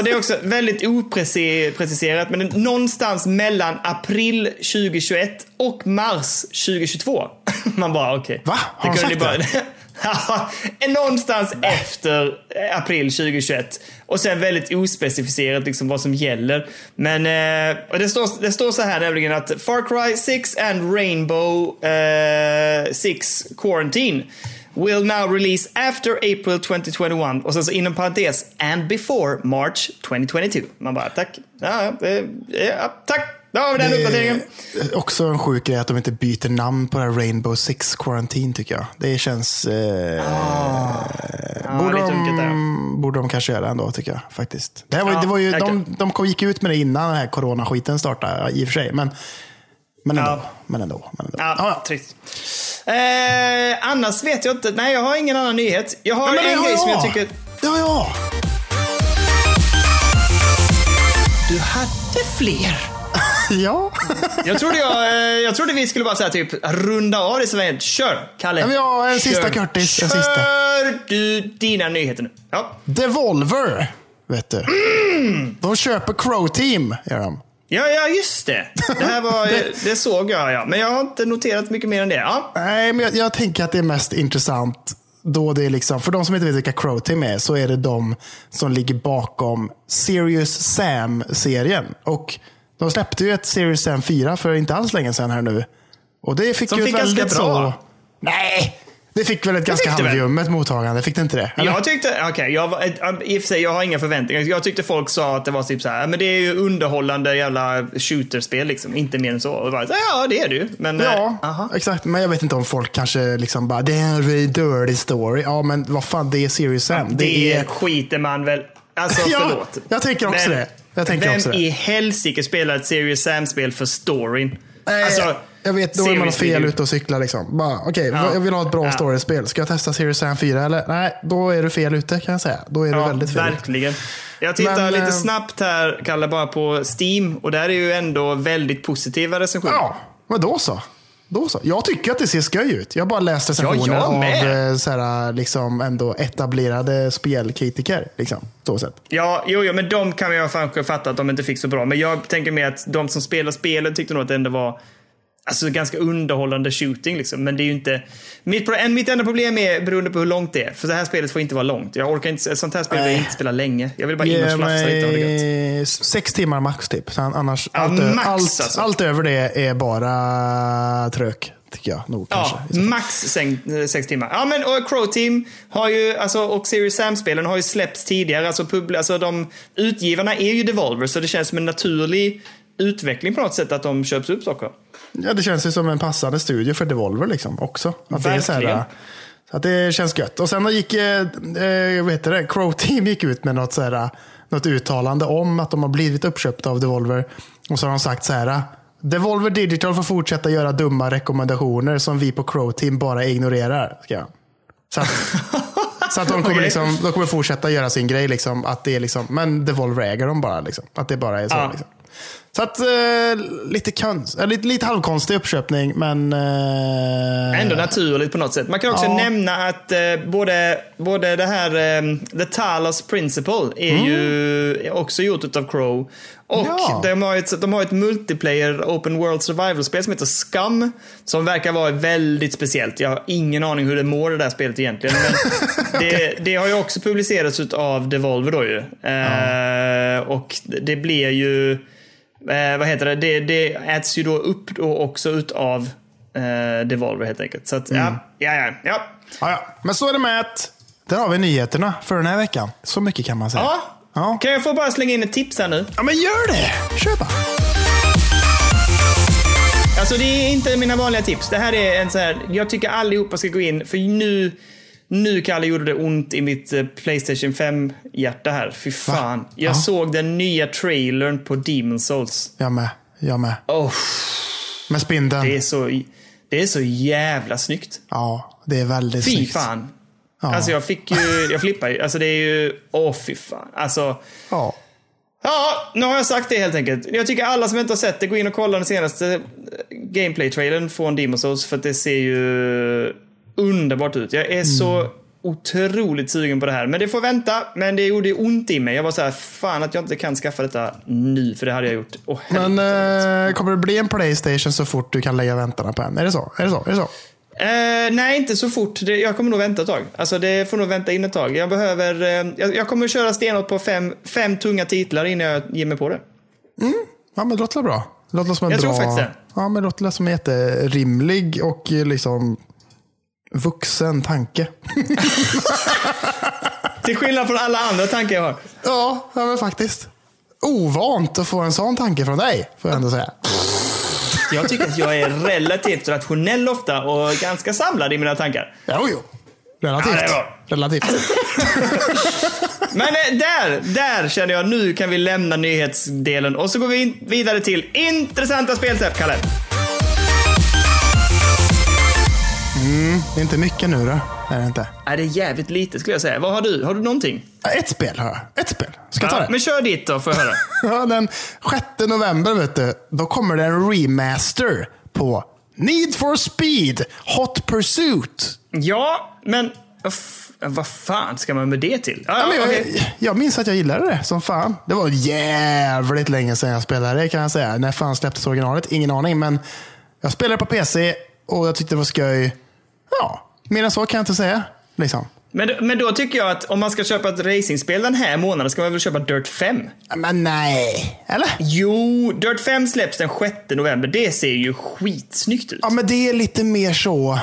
det är också väldigt opreciserat, men någonstans mellan april 2021 och mars 2022. *laughs* Man bara, okej.
Va? Har
kunde
sagt
bara- *laughs* Ja, någonstans efter eh, april 2021. Och sen väldigt ospecificerat liksom vad som gäller. Men eh, det, står, det står så här nämligen att Far Cry 6 and Rainbow eh, 6 Quarantine will now release after April 2021. Och sen så inom parentes, and before March 2022. Man bara, tack. Ja, ja, ja, tack. Då har vi den uppdateringen.
Också en sjuk grej att de inte byter namn på det här Rainbow Six Quarantine tycker jag. Det känns... Eh,
Ja,
borde,
där.
de, borde de kanske göra ändå tycker jag. faktiskt. Det, här var,
Ja,
det var ju,
jag
de, de gick ut med det innan den här coronaskiten startade i och för sig. Men, men ändå.
Ja.
Men ändå, men ändå.
Ja,
Ja,
trist. Eh, annars vet jag inte. Nej, jag har ingen annan nyhet. Jag har
Men det
en
har
grej som jag tycker...
Det har jag.
Du hade fler. *laughs*
Ja.
Jag trodde, jag, eh, jag trodde vi skulle bara säga typ runda av det så Kör, Kalle.
Ja, men jag har en sista,
Kör.
Curtis, en
Kör
sista.
du dina nyheter nu. Ja.
Devolver. Vet du.
Mm.
De köper Crow Team. Gör de.
Ja, ja, just det. Det här var, *laughs* det... såg jag, ja. Men jag har inte noterat mycket mer än det. Ja.
Nej, men jag, jag tänker att det är mest intressant då det är liksom, för de som inte vet vilka Crow Team är, så är det de som ligger bakom Serious Sam-serien. Och de släppte ju ett Serious Sam 4 för inte alls länge sedan här nu. Och det fick
Som
ju
fick
ett väldigt
bra.
så... Nej! Det fick väl ett ganska
det
halvljummet mottagande, fick det inte det? Eller?
Jag tyckte, okej, jag var- i och för sig, jag har inga förväntningar. Jag tyckte folk sa att det var typ så här, men det är ju underhållande jävla shooterspel liksom, inte mer än så. Och bara, ja, det är det ju. Men, eh,
Ja,
aha.
exakt. Men jag vet inte om folk kanske liksom bara, det är en dirty story. Ja, men vad fan, det är Serious Sam.
Det, skiter man väl... Alltså, *laughs*
Ja,
förlåt.
jag tänker också
Men
det. Jag tänker
vem
också det.
i helsike spelar ett Serious Sam-spel för storyn?
Nej,
Alltså,
jag vet, då är man fel ute och cyklar. Liksom. Bara, Okej,
Ja.
jag vill ha ett bra
Ja.
storyspel. Ska jag testa Serious Sam 4 eller? Nej, då är du fel ute kan jag säga. Då är du
Ja,
väldigt fel
verkligen. Jag tittar
Men,
lite
eh,
snabbt här, Kalle, bara på Steam. Och där är ju ändå väldigt positiva recensioner.
Ja, men då så. Då så. Jag tycker att det ser skoj ut. Jag bara läst recensioner
jag
av eh, så här, liksom, ändå etablerade spelkritiker. Liksom, så sätt.
Ja, jo, jo, men de kan jag kanske fatta att de inte fick så bra. Men jag tänker mer att de som spelar spelet tyckte nog att det ändå var alltså, ganska underhållande shooting. Liksom. Men det är ju inte... Mitt, pro- en- mitt enda problem är beroende på hur långt det är. För det här spelet får inte vara långt. Jag orkar inte, ett sånt här spel vill jag inte spela länge. Jag vill bara in och slafsa lite och ha det gött.
sex timmar max typ. Annars,
Ja,
allt,
max,
allt,
alltså.
allt över det är bara trök. Tycker jag nog kanske.
Ja, max sen, eh, sex timmar. Ja, men och Crow Team har ju, alltså, och Serious Sam-spelen har ju släppts tidigare. Alltså, pub, alltså de utgivarna är ju Devolver, så det känns som en naturlig utveckling på något sätt att de köps upp saker.
Ja, det känns ju som en passande studio för Devolver liksom också. Att det, är så, här, att det känns gött. Och sen gick, eh, eh, heter det, Crow Team gick ut med något, så här, något uttalande om att de har blivit uppköpta av Devolver. Och så har de sagt så här. Devolver Digital får fortsätta göra dumma rekommendationer som vi på Crow Team bara ignorerar. Ska. Så att, så att de, kommer *laughs* liksom, de kommer fortsätta göra sin grej. Liksom, att det är liksom, men Devolver äger dem bara. Liksom, att det bara är så.
Ja.
Liksom. Så att eh, lite, konst, eh, lite, lite halvkonstig uppköpning, men... Eh,
Ändå naturligt på något sätt. Man kan också
Ja.
nämna att eh, både, både det här eh, The Talos Principle är ju också gjort av Crow. Och
Mm. Ja.
de, har ett, de har ett multiplayer open world survival-spel som heter Scum. Som verkar vara väldigt speciellt. Jag har ingen aning hur det mår det där spelet egentligen. Men *laughs* det, det har ju också publicerats av Devolver då ju. Eh, Och det blir ju... Eh, vad heter det? det? Det äts ju då upp då också utav eh, Devolver helt enkelt. Så att,
Mm.
ja, ja, ja, ja.
ja, ja. Men så är det med att där har vi nyheterna för den här veckan. Så mycket kan man säga.
Ja.
Ja.
Kan jag få bara slänga in ett tips här nu?
Ja, men gör det! Kör bara.
Alltså det är inte mina vanliga tips. Det här är en så här, jag tycker allihopa ska gå in, för nu, nu Kalle gjorde det ont i mitt eh, Playstation 5-hjärta här. Fy fan. Jag
Ja.
såg den nya trailern på Demon Souls.
Jag med. Jag med.
Oh,
Med spindeln.
det, är så, det är så jävla snyggt.
Ja, det är väldigt
Fy
snyggt.
fan.
Ja.
Alltså jag fick ju, jag flippar ju. Alltså det är ju, åh fy fan. Alltså,
Ja.
ja, nu har jag sagt det helt enkelt. Jag tycker alla som inte har sett det, gå in och kolla den senaste eh, gameplay-trailern från Demon's Souls, för att det ser ju underbart ut. Jag är så otroligt sugen på det här. Men det får vänta. Men det gjorde ont i mig. Jag var så här, fan att jag inte kan skaffa detta nu, för det hade jag gjort. Åh,
Men eh, kommer det bli en Playstation så fort du kan lägga väntarna på en? Är det så? Är det så? Är det så?
Eh, nej, inte så fort. Det, jag kommer nog vänta ett tag. Alltså det får nog vänta in ett tag. Jag behöver... Eh, jag, jag kommer köra stenhårt på fem, fem tunga titlar innan jag ger mig på det.
Ja, men det låter bra. Det låter som en
Jag
bra...
tror faktiskt det.
Ja, men det låter som en jätterimlig och eh, liksom vuxen tanke. *laughs*
Till skillnad från alla andra tankar jag har.
Ja, ja men faktiskt. Ovant att få en sån tanke från dig, får jag ändå säga.
Jag tycker att jag är relativt rationell ofta och ganska samlad i mina tankar.
Jo, jo. Relativt.
Ja.
Relativt. *laughs*
Men eh, där, där känner jag nu kan vi lämna nyhetsdelen och så går vi vidare till intressanta spelsätt, Kalle.
Det är inte mycket nu då. Är det inte?
Är det är jävligt lite skulle jag säga. Vad har du? Har du någonting?
Ett spel har jag. Ett spel. Ska jag ta det?
men kör ditt då, får jag höra. *laughs*
Ja, den 6 november, vet du, då kommer det en remaster på Need for Speed Hot Pursuit.
Ja, men vad fan ska man med det till? Ja,
Ja, jag,
okej.
jag minns att jag gillade det som fan. Det var jävligt länge sedan jag spelade det kan jag säga. När fan släpptes originalet? Ingen aning. Men jag spelade på PC och jag tyckte det var skoj. Ja, mer än så kan jag inte säga. Liksom.
Men, men då tycker jag att om man ska köpa ett racingspel den här månaden ska man väl köpa Dirt 5?
Men nej. Eller?
Jo, Dirt 5 släpps den 6 november. Det ser ju skitsnyggt ut.
Ja, men det är lite mer så...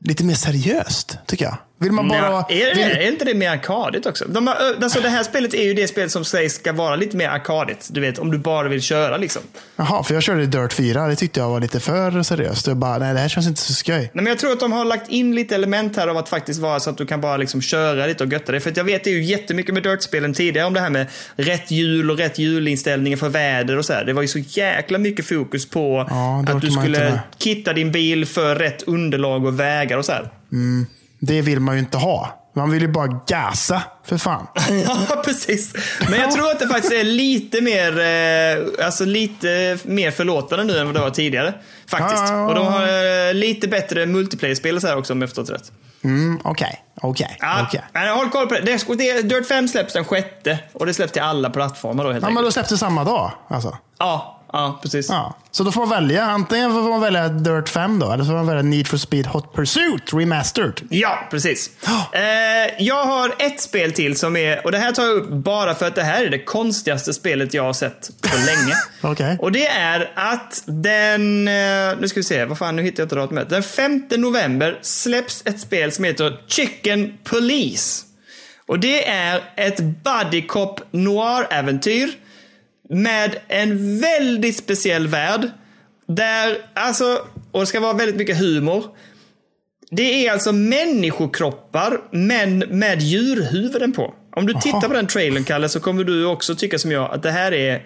Lite mer seriöst, tycker jag. Vill man bara...
Nej, är, det,
vill,
är inte det mer arkadigt också? De har, alltså det här spelet är ju det spel som sägs ska vara lite mer arkadigt. Du vet, om du bara vill köra liksom.
Jaha, för jag körde Dirt 4. Det tyckte jag var lite för seriöst. Jag bara, nej det här känns inte så skoj.
Nej, men jag tror att de har lagt in lite element här av att faktiskt vara så att du kan bara liksom köra lite och götta dig. För jag vet det är ju jättemycket med Dirt-spelen tidigare om det här med rätt hjul och rätt hjulinställningar för väder och så här. Det var ju så jäkla mycket fokus på
Ja,
att du skulle kitta din bil för rätt underlag och vägar och så här.
Det vill man ju inte ha. Man vill ju bara gasa, för fan. *laughs*
Ja, precis. Men jag tror att det faktiskt är lite mer, eh, alltså lite mer förlåtande nu än vad det var tidigare. Faktiskt.
Ja.
Och de har eh, lite bättre multiplayer-spel så här också om jag förstått rätt.
Mm, Okej, okej, okej.
men håll koll på det. det. Dirt 5 släpps den sjätte och det släpps till alla plattformar då helt
Ja, men
enkelt.
då släpps det samma dag. Alltså.
Ja, ja, precis.
Ja. Så då får man välja. Antingen får man välja Dirt 5 då, eller så får man välja Need for Speed Hot Pursuit Remastered.
Ja, precis. *gasps* Eh, jag har ett spel till som är, och det här tar jag upp bara för att det här är det konstigaste spelet jag har sett på länge. *laughs*
Okej.
Och det är att den, eh, nu ska vi se, vad fan, nu hittar jag inte datumet. Den 5 november släpps ett spel som heter Chicken Police. Och det är ett buddy cop noir-äventyr med en väldigt speciell värld. Där, alltså, och det ska vara väldigt mycket humor. Det är alltså människokroppar, men med djurhuvuden på. Om du tittar på den trailern, Kalle, så kommer du också tycka som jag att det här är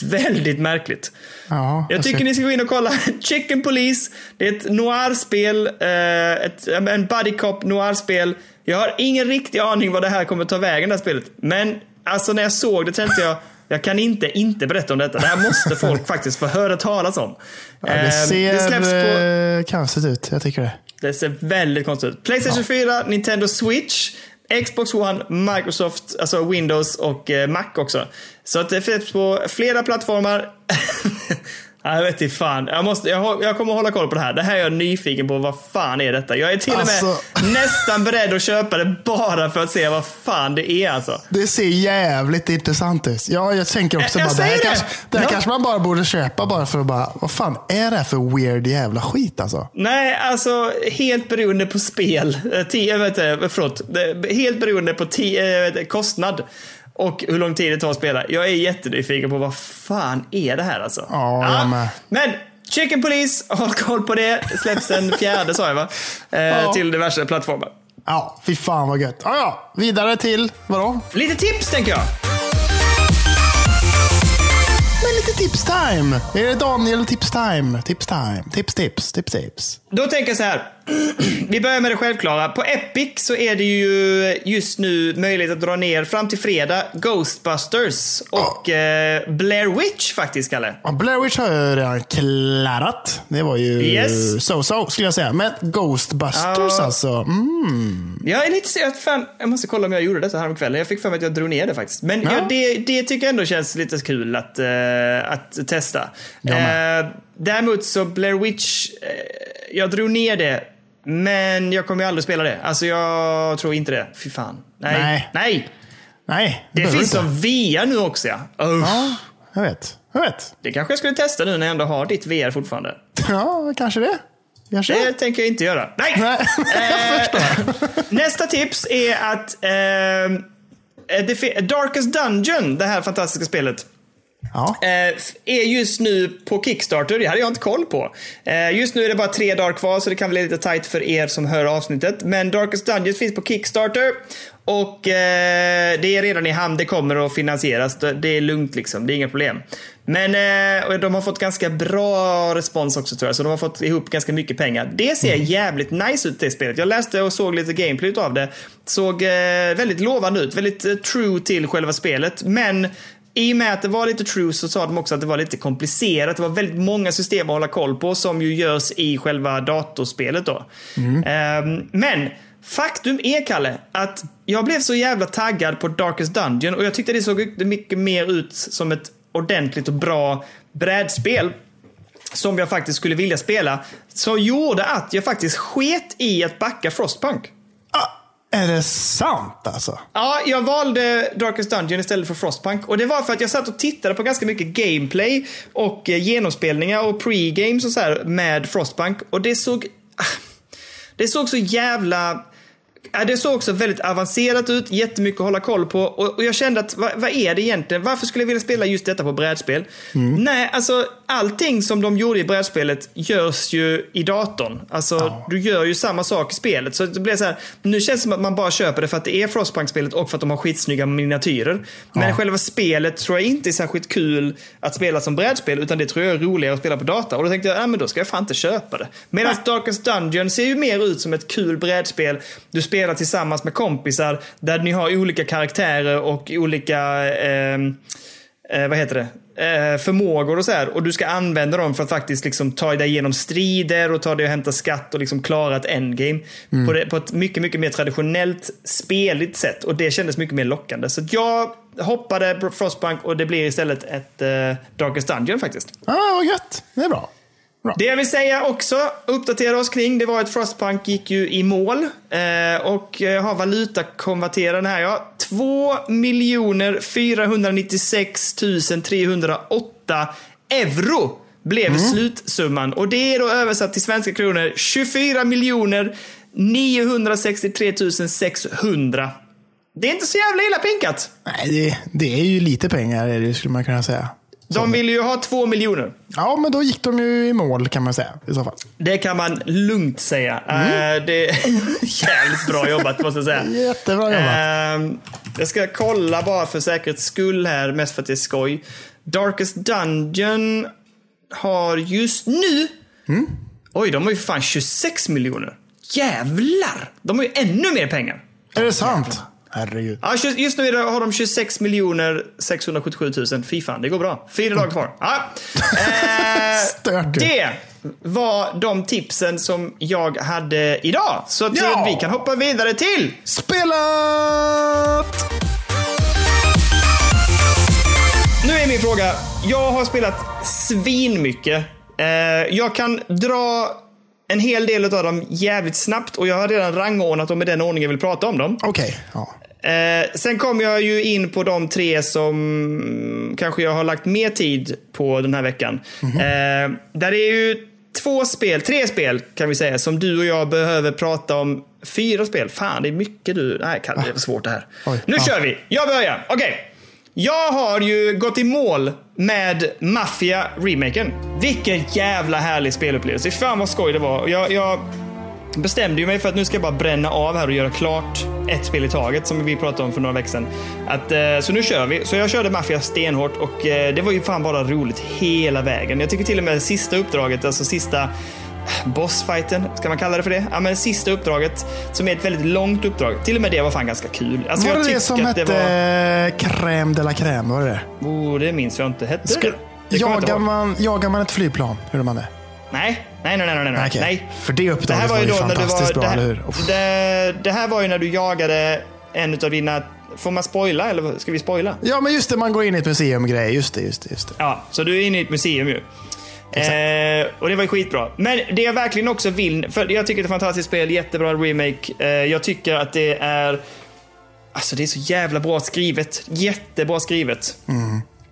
väldigt märkligt.
Ja,
Jag tycker
ser-
ni ska gå in och kolla. *laughs* Chicken Police. Det är ett noir-spel. Eh, ett, en buddy cop noir-spel. Jag har ingen riktig aning vad det här kommer ta vägen, det här spelet. Men alltså när jag såg det tänkte jag, jag kan inte inte berätta om detta. Det här måste *laughs* folk faktiskt få höra talas om.
Ja, det
Eh,
ser
det släpps på...
eh, konstigt ut. Jag tycker det.
Det ser väldigt konstigt ut. Playstation 4, Nintendo Switch, Xbox One, Microsoft, alltså Windows och eh, Mac också. Så att det finns på flera plattformar. *laughs* Ja, Jag vet inte fan. Jag, måste, jag, jag kommer hålla koll på det här. Det här är jag nyfiken på. Vad fan är detta? Jag är till och med
Alltså- *laughs*
nästan beredd att köpa det bara för att se vad fan det är alltså.
Det ser jävligt intressant ut. Ja, jag tänker också
Jag- jag
bara, det här,
det.
kanske, det här
Ja.
kanske man bara borde köpa bara för att bara, vad fan är det här för weird jävla skit alltså?
Nej, alltså helt beroende på spel. Eh, Ti, jag vet inte, förlåt. Helt beroende på eh, jag vet inte, kostnad. Och hur lång tid det tar att spela. Jag är jättenyfiken på vad fan är det här alltså.
Ja, jag med.
Men Chicken Police, håll koll på det. Släpps den fjärde sa jag va? Eh,
Ja.
Till diverse plattformar.
Ja, fy fan vad gött. Ja, ja. Vidare till, vadå?
Lite tips tänker jag.
Lite tips time. Är det Daniel tips time? Tips time. Tips, tips, tips, tips.
Då tänker jag så här. *clears throat* Vi börjar med det självklara. På Epic så är det ju just nu möjligt att dra ner fram till fredag Ghostbusters och eh, Blair Witch faktiskt, Kalle.
Ja, Blair Witch har jag redan klarat. Det var ju
Yes.
so-so skulle jag säga. Men Ghostbusters
Ja.
alltså. Mm.
Jag är lite så att fan, jag måste kolla om jag gjorde detta häromkvällen. Jag fick för mig att jag drog ner det faktiskt. Men
Ja.
ja. det, det tycker jag ändå känns lite kul att, eh, att testa. Eh, däremot så Blair Witch, eh, jag drog ner det. Men jag kommer ju aldrig spela det. Alltså jag tror inte det. Fy fan. Nej.
Nej.
Nej.
Nej,
Det
behöver
finns som VR nu också ja. Usch.
Ja, jag vet. Jag vet.
Det kanske jag skulle testa nu när jag ändå har ditt VR fortfarande. *laughs*
Ja, kanske det. Kanske
Det
det.
tänker jag inte göra. Nej!
Nej, *laughs*
Eh. Nästa tips är att eh, det Darkest Dungeon, det här fantastiska spelet,
Ja.
eh, är just nu på Kickstarter. Det hade jag inte koll på. Eh, just nu är det bara tre dagar kvar så det kan bli lite tight för er som hör avsnittet. Men Darkest Dungeon finns på Kickstarter. Och eh, det är redan i hamn, det kommer att finansieras. Det är lugnt liksom, det är inga problem. Men de har fått ganska bra respons också tror jag, så de har fått ihop ganska mycket pengar. Det ser jävligt nice ut det spelet. Jag läste och såg lite gameplay av det. Såg väldigt lovande ut, väldigt true till själva spelet. Men i och med att det var lite true så sa de också att det var lite komplicerat. Det var väldigt många system att hålla koll på som ju görs i själva datorspelet då. Ehm, men faktum är, Kalle, att jag blev så jävla taggad på Darkest Dungeon och jag tyckte det såg mycket mer ut som ett ordentligt och bra brädspel som jag faktiskt skulle vilja spela. Så gjorde att jag faktiskt sket i att backa Frostpunk.
Är det sant alltså?
Ja, jag valde Darkest Dungeon istället för Frostpunk. Och det var för att jag satt och tittade på ganska mycket gameplay och eh, genomspelningar och pre-games och så här med Frostpunk. Och det såg... ah, Det såg så jävla... Det såg också väldigt avancerat ut, jättemycket att hålla koll på. Och, jag kände att, vad, vad är det egentligen? Varför skulle jag vilja spela just detta på brädspel? Nej, alltså allting som de gjorde i brädspelet görs ju i datorn. Alltså, du gör ju samma sak i spelet. Så det blir så här, nu känns det som att man bara köper det för att det är Frostpunk-spelet och för att de har skitsnygga miniatyrer. Men själva spelet tror jag inte är särskilt kul att spela som brädspel, utan det tror jag är roligare att spela på data. Och då tänkte jag, ja men då ska jag fan inte köpa det. Medan Darkest Dungeon ser ju mer ut som ett kul brädspel. Du spelar tillsammans med kompisar, där ni har olika karaktärer och olika, ehm, eh, vad heter det? eh, förmågor och så här. Och du ska använda dem för att faktiskt liksom ta dig igenom strider och ta dig och hämta skatt och liksom klara ett endgame. På, det, på ett mycket, mycket mer traditionellt speligt sätt. Och det kändes mycket mer lockande. Så jag hoppade på Frostpunk och det blir istället ett eh, Darkest Dungeon faktiskt.
Ja, vad gött. Det är bra. Bra.
Det jag vill säga också, uppdatera oss kring, det var att Frostpunk gick ju i mål. Eh, och jag har valutakonverteraren här ja. 2 496 308 euro blev slutsumman. Och det är då översatt till svenska kronor 24 963 600. Det är inte så jävla illa pinkat.
Nej, det, det är ju lite pengar är det, skulle man kunna säga.
De vill ju ha 2 miljoner.
Ja, men då gick de ju i mål kan man säga i så fall.
Det kan man lugnt säga. Eh, det är *laughs* jävligt bra jobbat måste jag säga.
Jättebra jobbat.
Ehm, jag ska kolla bara för säkerhets skull här, mest för att det är skoj. Darkest Dungeon har just nu... Oj, de har ju fan 26 miljoner. Jävlar! De har ju ännu mer pengar.
är det sant? Herregud.
Ja, just- nu har de 26 miljoner 677 000. Fy fan, det går bra. Fyra dagar kvar. Ja. *laughs* Eh, det var de tipsen som jag hade idag. Så att
Ja.
vi kan hoppa vidare till
Spelat!
Nu är min fråga. Jag har spelat svinmycket. Eh, jag kan dra en hel del av dem jävligt snabbt och jag har redan rangordnat dem i den ordning jag vill prata om dem.
Okej. Ja.
Eh, sen kommer jag ju in på de tre som kanske jag har lagt mer tid på den här veckan. Eh, där är ju två spel, tre spel kan vi säga, som du och jag behöver prata om. Fyra spel, fan det är mycket du... Nej, det är för svårt det här.
Oj,
nu
ja.
kör vi! Jag börjar. Okej. Jag har ju gått i mål med Mafia remaken. Vilken jävla härlig spelupplevelse. Fan vad skoj det var. Jag, jag bestämde ju mig för att nu ska jag bara bränna av här och göra klart ett spel i taget som vi pratade om för några veckor sedan. Att, eh, så nu kör vi. Så jag körde Mafia stenhårt och eh, det var ju fan bara roligt hela vägen. Jag tycker till och med det sista uppdraget, alltså sista bossfighten, ska man kalla det för det? Ja men sista uppdraget, som är ett väldigt långt uppdrag. Till och med det var fan ganska kul. Alltså,
Var det det som hette
var...
crème de la crème? Var det det?
Oh, det minns jag inte. Hette
Ska,
det det?
jagar, man, jagar man ett flygplan? Hur gör man det?
Nej, nej, nej, nej, nej. nej.
Okej.
nej.
För det
Det
uppdraget
här var ju då när du
fantastiskt
var...
bra,
Det
eller
här,
hur? Uff.
det, det här var ju när du jagade en av dina... Får man spoila eller ska vi spoila?
Ja, men just det. Man går in i ett museum-grej. Just det, just det. Just det.
Ja, så du är inne i ett museum ju. Eh, och det var ju skitbra. Men det jag verkligen också vill, för jag tycker det är ett fantastiskt spel, jättebra remake. Eh, jag tycker att det är... Alltså det är så jävla bra skrivet. Jättebra skrivet.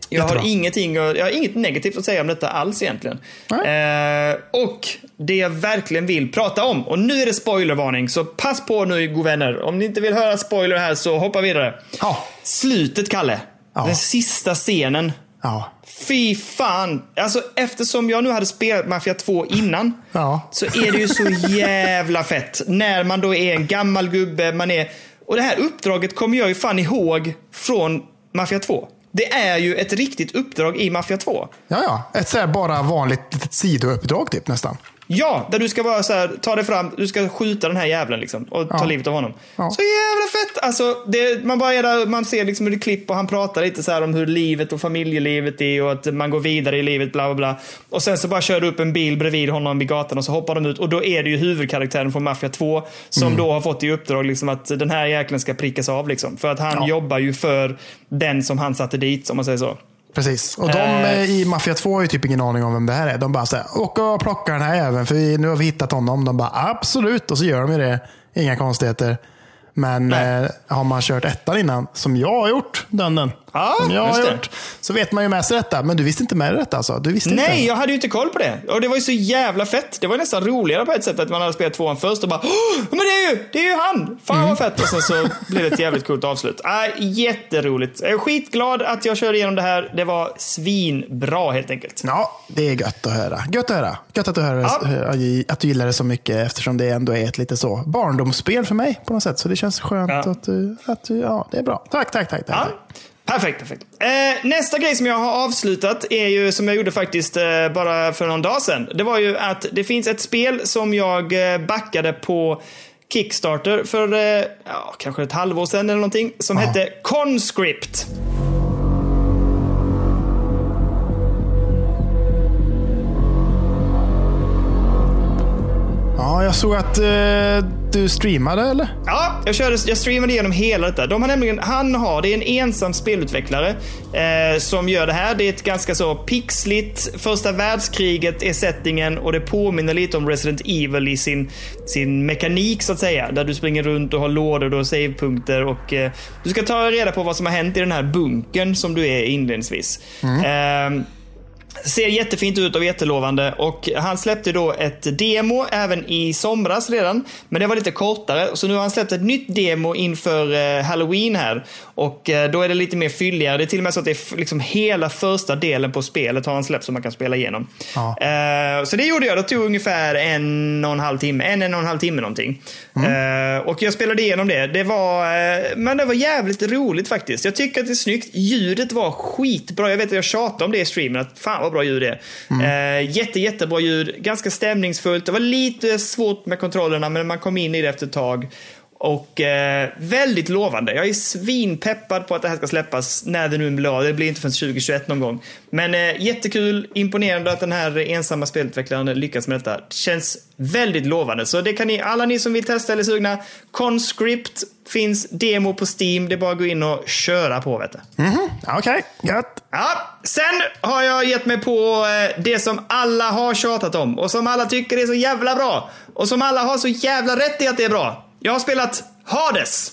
Jag har,
Mm.
Ingenting, jag har inget negativt att säga om detta alls egentligen. Eh, och det jag verkligen vill prata om, och nu är det spoilervarning, så pass på nu god vänner. Om ni inte vill höra spoiler här så hoppa vidare.
Ja.
Slutet, Kalle.
Ja.
Den sista scenen.
Ja.
Fy fan! Alltså eftersom jag nu hade spelat Mafia 2 innan.
Ja.
Så är det ju så jävla fett. När man då är en gammal gubbe, man är... Och det här uppdraget kommer jag ju fan ihåg från Mafia 2. Det är ju ett riktigt uppdrag i Mafia 2.
Ja, ja. Ett så här bara vanligt litet sidouppdrag typ nästan.
Ja, där du ska bara så här, ta dig fram, du ska skjuta den här jävlen liksom och ta
Ja.
livet av honom.
Ja.
Så jävla fett! Alltså, det, man bara är där, man ser liksom hur det klipp och han pratar lite så här om hur livet och familjelivet är och att man går vidare i livet, bla bla bla. Och sen så bara kör du upp en bil bredvid honom vid gatan och så hoppar de ut och då är det ju huvudkaraktären från Mafia 2 som
Mm.
då har fått i uppdrag liksom att den här jäkeln ska prickas av liksom. För att han
Ja.
jobbar ju för den som han satte dit, om man säger så.
Precis. Och de
Eh.
eh, i Mafia 2 har ju typ ingen aning om vem det här är. De bara säger åka och plocka den här även för vi, nu har vi hittat honom. De bara absolut. Och så gör de ju det. Inga konstigheter. Men eh, har man kört ettan innan, som jag har gjort, Dunden,
Ja,
som jag har gjort, så vet man ju med sig detta. Men du visste inte med dig detta alltså? Du visste
Nej,
inte?
jag hade ju inte koll på det. Och det var ju så jävla fett. Det var nästan roligare på ett sätt att man hade spelat tvåan först och bara men det är ju, det är ju han! Fan
Mm.
vad fett! Och sen så blev det ett jävligt coolt avslut. Äh, jätteroligt. Jag är skitglad att jag körde igenom det här. Det var svinbra helt enkelt.
Ja, det är gött att höra. Gött att höra. Gött att du, hör,
Ja.
att du gillar det så mycket eftersom det ändå är ett lite så barndomsspel för mig på något sätt. Så det känns skönt
Ja.
att, du, att du, ja, det är bra. Tack, tack, tack. tack.
Ja, perfekt, perfekt. Eh, nästa grej som jag har avslutat är ju som jag gjorde faktiskt eh, bara för någon dag sedan. Det var ju att det finns ett spel som jag eh, backade på Kickstarter för eh, ja, kanske ett halvår sedan eller någonting. Som hette Conscript.
Ja, jag såg att eh, du streamade eller?
Ja, jag, körde, jag streamade igenom hela detta. De har nämligen, han har, det är en ensam spelutvecklare eh, som gör det här. Det är ett ganska så pixligt, första världskriget är settingen och det påminner lite om Resident Evil i sin, sin mekanik så att säga. Där du springer runt och har lådor och savepunkter och eh, du ska ta reda på vad som har hänt i den här bunkern som du är inledningsvis. Eh, Ser jättefint ut och jättelovande och han släppte då ett demo även i somras redan. Men det var lite kortare så nu har han släppt ett nytt demo inför eh, Halloween här. Och eh, då är det lite mer fylligare. Det är till och med så att det är liksom hela första delen på spelet har han släppt som man kan spela igenom.
Ja.
Eh, så det gjorde jag. Det tog ungefär en och en halv timme. En, en och en halv timme någonting. Eh, och jag spelade igenom det. Det var, men det var jävligt roligt faktiskt. Jag tycker att det är snyggt. Ljudet var skitbra. Jag vet att jag tjatade om det i streamen. Att fan vad bra ljud det är. Eh, jätte, jättebra ljud. Ganska stämningsfullt. Det var lite svårt med kontrollerna men man kom in i det efter ett tag. Och eh, väldigt lovande. Jag är svinpeppad på att det här ska släppas när det nu blir av. Det blir inte förrän 2021 någon gång. Men eh, jättekul, imponerande att den här ensamma spelutvecklaren lyckas med detta. Det känns väldigt lovande. Så det kan ni, alla ni som vill testa eller sugna, Conscript finns demo på Steam. Det är bara att gå in och köra på vet du.
Ja, Okej, gött.
Ja, sen har jag gett mig på eh, det som alla har tjatat om och som alla tycker är så jävla bra. Och som alla har så jävla rätt i att det är bra. Jag har spelat Hades.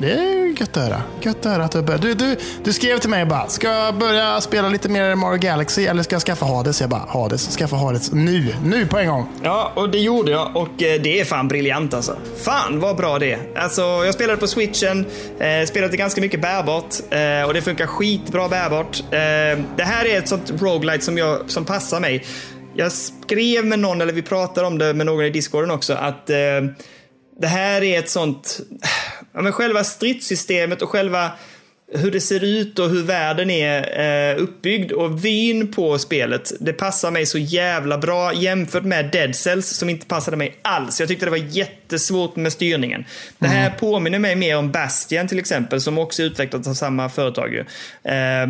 Det är gött att höra. Gött att höra att du börjar. Du, du, du skrev till mig bara, ska jag börja spela lite mer Mario Galaxy eller ska jag skaffa Hades? Jag bara, Hades, skaffa Hades nu. Nu på en gång.
Ja, och det gjorde jag och eh, det är fan briljant alltså. Fan vad bra det är. Alltså, jag spelade på switchen, eh, spelade ganska mycket bärbart eh, och det funkar skitbra bärbart. Eh, det här är ett sånt roguelite som, jag, som passar mig. Jag skrev med någon, eller vi pratade om det med någon i discorden också, att eh, det här är ett sånt... *sighs* Ja, men själva stridssystemet och själva hur det ser ut och hur världen är eh, uppbyggd och vyn på spelet. Det passar mig så jävla bra jämfört med Dead Cells som inte passade mig alls. Jag tyckte det var jättesvårt med styrningen. Det här påminner mig mer om Bastion till exempel som också är utvecklat av samma företag. Eh,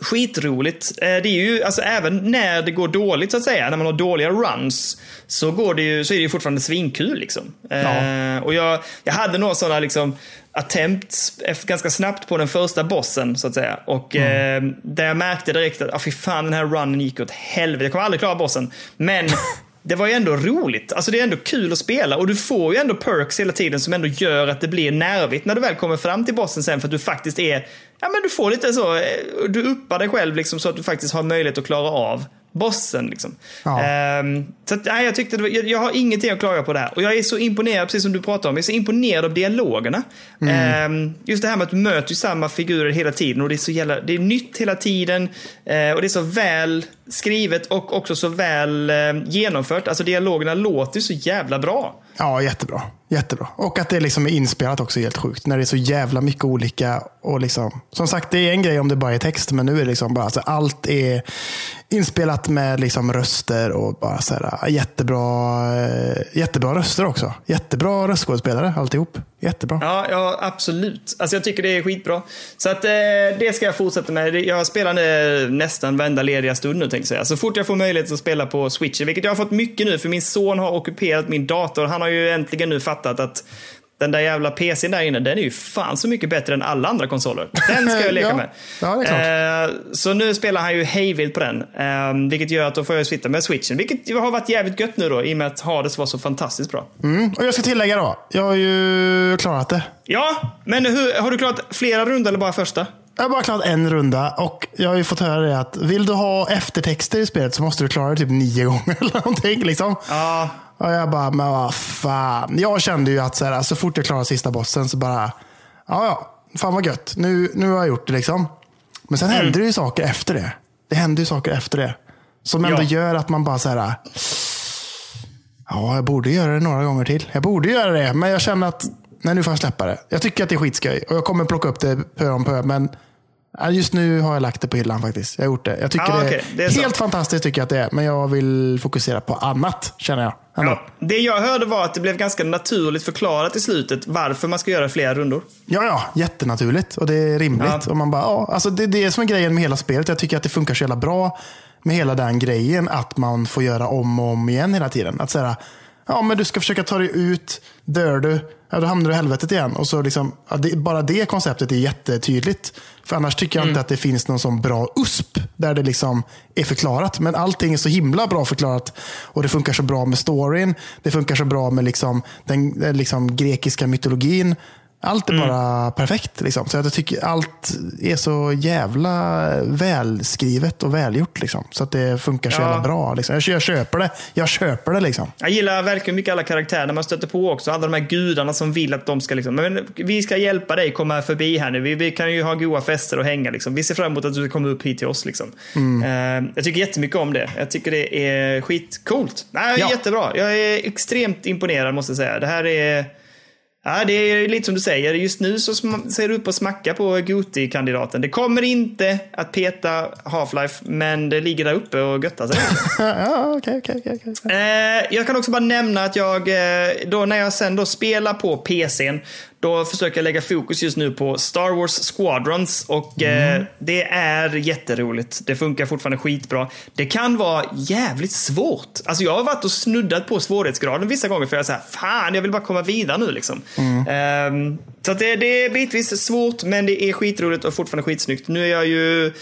Skitroligt. Eh, Det är ju, alltså även när det går dåligt så att säga, när man har dåliga runs, så, går det ju, så är det ju fortfarande svinkul liksom. Eh, och jag, jag hade några sådana liksom attempts ganska snabbt på den första bossen så att säga. Och eh, där jag märkte direkt att, ah, fy fan den här runnen gick åt helvete. Jag kommer aldrig klara bossen. Men *laughs* det var ju ändå roligt. Alltså det är ändå kul att spela och du får ju ändå perks hela tiden som ändå gör att det blir nervigt när du väl kommer fram till bossen sen för att du faktiskt är, ja men du får lite så, eh, du uppar dig själv liksom så att du faktiskt har möjlighet att klara av bossen. Liksom.
Ja.
Ehm, så att, nej, jag, tyckte var, jag, jag har ingenting att klaga på det här. Och jag är så imponerad, precis som du pratade om, jag är så imponerad av dialogerna. Ehm, just det här med att du möter samma figurer hela tiden och det är så jävla, det är nytt hela tiden. eh, och det är så väl skrivet och också så väl eh, genomfört. Alltså dialogerna låter så jävla bra.
Ja, jättebra. Jättebra. Och att det liksom är inspelat också är helt sjukt. När det är så jävla mycket olika. Och liksom, som sagt, det är en grej om det bara är text. Men nu är det liksom bara, alltså, allt är inspelat med liksom röster och bara så här, ah, jättebra, eh, jättebra röster också. Jättebra röstskådespelare alltihop. Jättebra.
Ja, ja, absolut. Alltså jag tycker det är skitbra. Så att eh, det ska jag fortsätta med. Jag spelar nu nästan varenda lediga stund nu tänkte jag säga. Så fort jag får möjlighet att spela på switchen, vilket jag har fått mycket nu för min son har ockuperat min dator. Han har ju äntligen nu fattat att den där jävla PCn där inne, den är ju fan så mycket bättre än alla andra konsoler. Den ska jag *laughs* leka
Ja.
med.
Ja,
Eh, så nu spelar han ju hejvilt på den. Eh, vilket gör att då får jag sitta med switchen. Vilket har varit jävligt gött nu då, i och med att Hades var så fantastiskt bra.
Mm. Och jag ska tillägga då, jag har ju klarat det.
Ja, men hur, har du klarat flera rundor eller bara första?
Jag har bara klarat en runda och jag har ju fått höra det att vill du ha eftertexter i spelet så måste du klara det typ nio gånger *laughs* eller någonting. Liksom.
Ja,
Och jag bara, men vad fan. Jag kände ju att så, här, så fort jag klarade sista bossen så bara, ja ja, fan vad gött. Nu, nu har jag gjort det liksom. Men sen
Mm.
händer det ju saker efter det. Det händer ju saker efter det. Som ändå
Ja.
gör att man bara så här, ja jag borde göra det några gånger till. Jag borde göra det, men jag känner att, nej nu får jag släppa det. Jag tycker att det är skitskoj och jag kommer plocka upp det pö om pö, men just nu har jag lagt det på hyllan faktiskt. Jag har gjort det. Jag tycker
Ja,
det, är.
Det är så.
helt fantastiskt tycker jag att det är, men jag vill fokusera på annat känner jag. Ändå.
ja. Det jag hörde var att det blev ganska naturligt förklarat i slutet varför man ska göra flera rundor.
Ja, ja, jättenaturligt och det är rimligt.
Ja.
Och man bara, ja, alltså det, det är det som är grejen med hela spelet. Jag tycker att det funkar så jävla bra med hela den grejen att man får göra om och om igen hela tiden. Att säga, ja men du ska försöka ta dig ut, dör du, ja, då hamnar du i helvetet igen. Och så liksom, ja, det, bara det konceptet är jättetydligt. För annars tycker jag inte att det finns någon sån bra USP där det liksom är förklarat. Men allting är så himla bra förklarat. Och det funkar så bra med storyn. Det funkar så bra med liksom den, den liksom grekiska mytologin. Allt är bara perfekt. Liksom. Så jag tycker allt är så jävla välskrivet och välgjort. Liksom. Så att det funkar så
Ja.
jävla bra. Liksom. Jag, jag köper det. Jag köper det liksom.
Jag gillar verkligen mycket alla karaktärer man stöter på också. Alla de här gudarna som vill att de ska liksom, men vi ska hjälpa dig komma förbi här nu. Vi, vi kan ju ha goa fester och hänga liksom. Vi ser fram emot att du komma upp hit till oss liksom.
Mm.
Eh, jag tycker jättemycket om det. Jag tycker det är skitcoolt. Nej,
Ja.
Jättebra. Jag är extremt imponerad måste jag säga. Det här är Ja, det är lite som du säger. Just nu så ser du upp och smacka på Goti-kandidaten. Det kommer inte att peta Half-Life, men det ligger där uppe och göttar sig. *laughs*
Ja, okej, okej, okej.
Eh, jag kan också bara nämna att jag, eh, då när jag sen då spelar på PCn, då försöker jag lägga fokus just nu på Star Wars Squadrons och eh, det är jätteroligt. Det funkar fortfarande skitbra. Det kan vara jävligt svårt. Alltså jag har varit och snuddat på svårighetsgraden vissa gånger för jag är så här, fan jag vill bara komma vidare nu liksom. Eh, så att det, det är bitvis svårt men det är skitroligt och fortfarande skitsnyggt. Nu är jag ju Eh,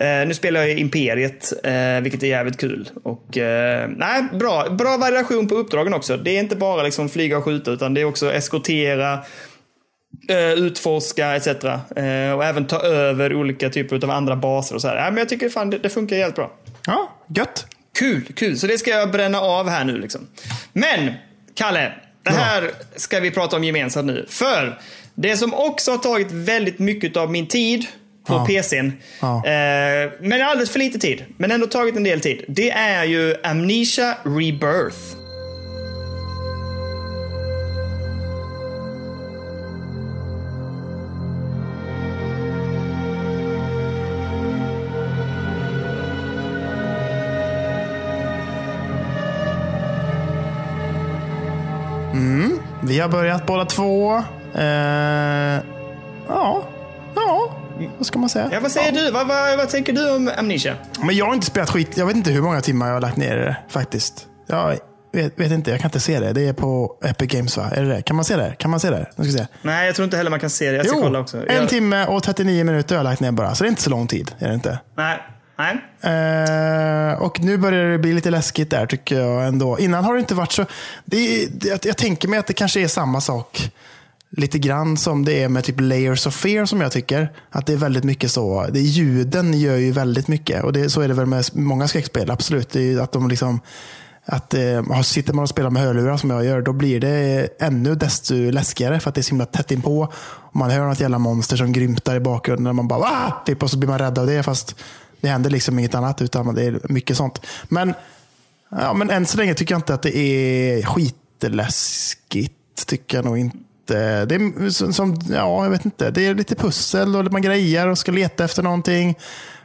nu spelar jag i Imperiet, eh, vilket är jävligt kul. Och, eh, nej, bra, bra variation på uppdragen också. Det är inte bara liksom flyga och skjuta, utan det är också eskortera, eh, utforska etc. Eh, och även ta över olika typer av andra baser och så här. Men jag tycker fan det, det funkar jävligt bra.
Ja, gött.
Kul, kul. Så det ska jag bränna av här nu liksom. Men, Kalle, det här ska vi prata om gemensamt nu. För det som också har tagit väldigt mycket av min tid på
Ja.
PCn,
Ja.
eh, men alldeles för lite tid, men ändå tagit en del tid. Det är ju Amnesia Rebirth.
Vi har börjat båda två. Eh, ja, vad ska man säga?
Ja, vad säger du? Vad, vad, vad tänker du om Amnesia?
Men jag har inte spelat skit. Jag vet inte hur många timmar jag har lagt ner i det faktiskt. Jag vet, vet inte, jag kan inte se det. Det är på Epic Games va? Är det det? Kan man se det? Kan man se det? Nu ska se.
Nej, jag tror inte heller man kan se det. Jag ska kolla också.
en
jag,
timme och 39 minuter har jag lagt ner bara. Så det är inte så lång tid. Är det inte?
Nej, nej.
Eh, och nu börjar det bli lite läskigt där tycker jag ändå. Innan har det inte varit så. Det, det, jag tänker mig att det kanske är samma sak lite grann som det är med typ Layers of Fear som jag tycker. Att det är väldigt mycket så. Det, ljuden gör ju väldigt mycket. Och det, så är det väl med många skräckspel. Absolut. Det är ju att de liksom att eh, sitter man och spelar med hörlurar som jag gör, då blir det ännu desto läskigare för att det är så himla tätt inpå. Och man hör något jävla monster som grymtar i bakgrunden och man bara typ, och så blir man rädd av det fast det händer liksom inget annat utan det är mycket sånt. Men, ja, men än så länge tycker jag inte att det är skitläskigt. Tycker jag nog inte. Eh, det är som- som, ja, jag vet inte. Det är lite pussel och man grejar och ska leta efter någonting.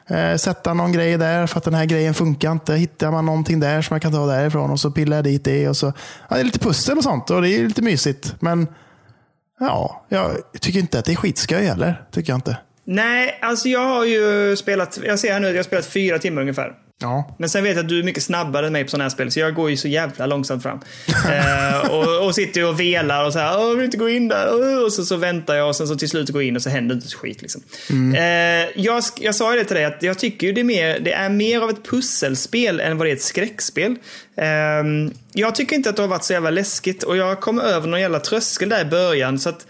Eh, sätta någon grej där för att den här grejen funkar inte. Hittar man någonting där som man kan ta därifrån och så pillar jag dit det. Och så, ja, det är lite pussel och sånt och det är lite mysigt. Men ja, jag tycker inte att det är skitskoj heller. Tycker jag inte.
Nej, alltså jag har ju spelat, jag ser här nu att jag har spelat fyra timmar ungefär.
Ja.
Men sen vet jag att du är mycket snabbare än mig på sådana här spel, så jag går ju så jävla långsamt fram. *laughs* eh, och, och sitter och velar och så här, jag vill inte gå in där. Och så, så väntar jag och sen så till slut går jag in och så händer inte skit. Liksom. Eh, jag, jag sa ju det till dig att jag tycker ju det är, mer, det är mer av ett pusselspel än vad det är ett skräckspel. Eh, jag tycker inte att det har varit så jävla läskigt och jag kom över någon jävla tröskel där i början. så att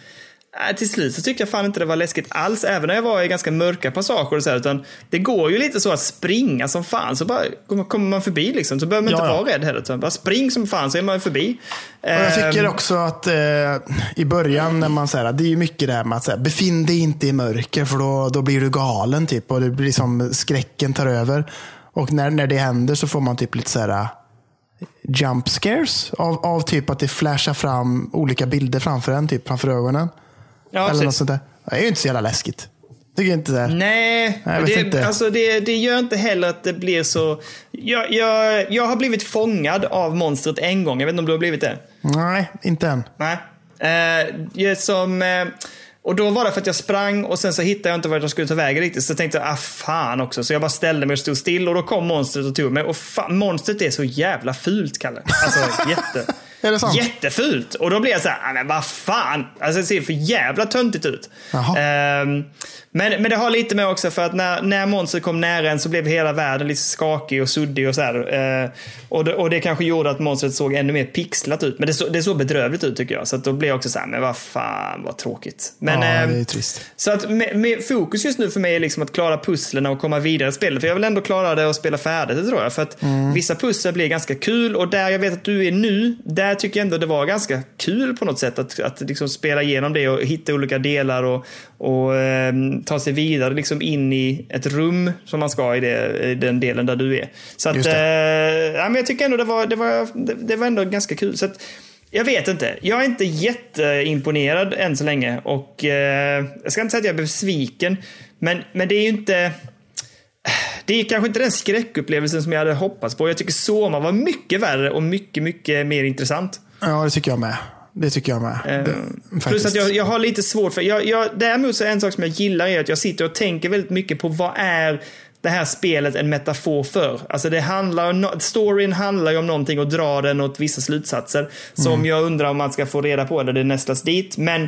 Till slut så tyckte jag fan inte det var läskigt alls, även när jag var i ganska mörka passager och så här, utan det går ju lite så att springa som fan, så bara kommer man förbi liksom, så behöver man
Ja,
inte
ja.
vara rädd heller, utan bara spring som fan så är man förbi.
Och jag tycker
Ehm,
också att eh, i början när man säger det är ju mycket det här med att säga, befinn dig inte i mörker för då, då blir du galen typ och det blir som skräcken tar över. Och när, när det händer så får man typ lite så här jump scares av, av typ att det flashar fram olika bilder framför en, typ framför ögonen.
Ja,
Eller något sånt där. Det är ju inte så jävla läskigt. Tycker inte det.
Nej,
Nej,
det,
inte.
Alltså det, det gör inte heller att det blir så... Jag, jag, jag har blivit fångad av monstret en gång, jag vet inte om du har blivit det?
Nej, inte än.
Nej. Eh, som, eh, och då var det för att jag sprang och sen så hittade jag inte vart jag skulle ta vägen riktigt. Så tänkte jag, ah fan också. Så jag bara ställde mig och stod still och då kom monstret och tog mig. Och fan, monstret är så jävla fult, Kalle. Alltså *laughs* jätte...
Är det sant?
Jättefult! Och då blev jag så här, ah, men vad fan! Alltså det ser för jävla töntigt ut.
Jaha.
Ehm, men, men det har lite med också för att när, när monstret kom nära en så blev hela världen lite skakig och suddig och så här. Eh, och, det, och det kanske gjorde att monstret såg ännu mer pixlat ut. Men det, så, det såg bedrövligt ut tycker jag. Så att då blev jag också så här, men vad fan vad tråkigt. Men,
ja,
ehm,
det är trist.
så att med, med fokus just nu för mig är liksom att klara pusslen och komma vidare i spelet. För jag vill ändå klara det och spela färdigt det tror jag. För att
Mm.
vissa pussel blir ganska kul och där jag vet att du är nu, där tycker jag ändå det var ganska kul på något sätt. Att, att liksom spela igenom det och hitta olika delar och, och ehm, ta sig vidare liksom in i ett rum som man ska i, det, i den delen där du är. Så att, eh, ja, men jag tycker ändå det var, det var, det, det var ändå ganska kul. Så att, jag vet inte. Jag är inte jätteimponerad än så länge. Och eh, Jag ska inte säga att jag är besviken. Men, men det är ju inte... Det är kanske inte den skräckupplevelsen som jag hade hoppats på. Jag tycker Soma var mycket värre och mycket, mycket mer intressant.
Ja, det tycker jag med. Det tycker jag med.
Eh,
det,
Plus att jag, jag har lite svårt för... Jag, jag, däremot så är en sak som jag gillar är att jag sitter och tänker väldigt mycket på vad är det här spelet en metafor för? Alltså det handlar om, storyn handlar ju om någonting och drar den åt vissa slutsatser. Som jag undrar om man ska få reda på eller det nästlas dit. Men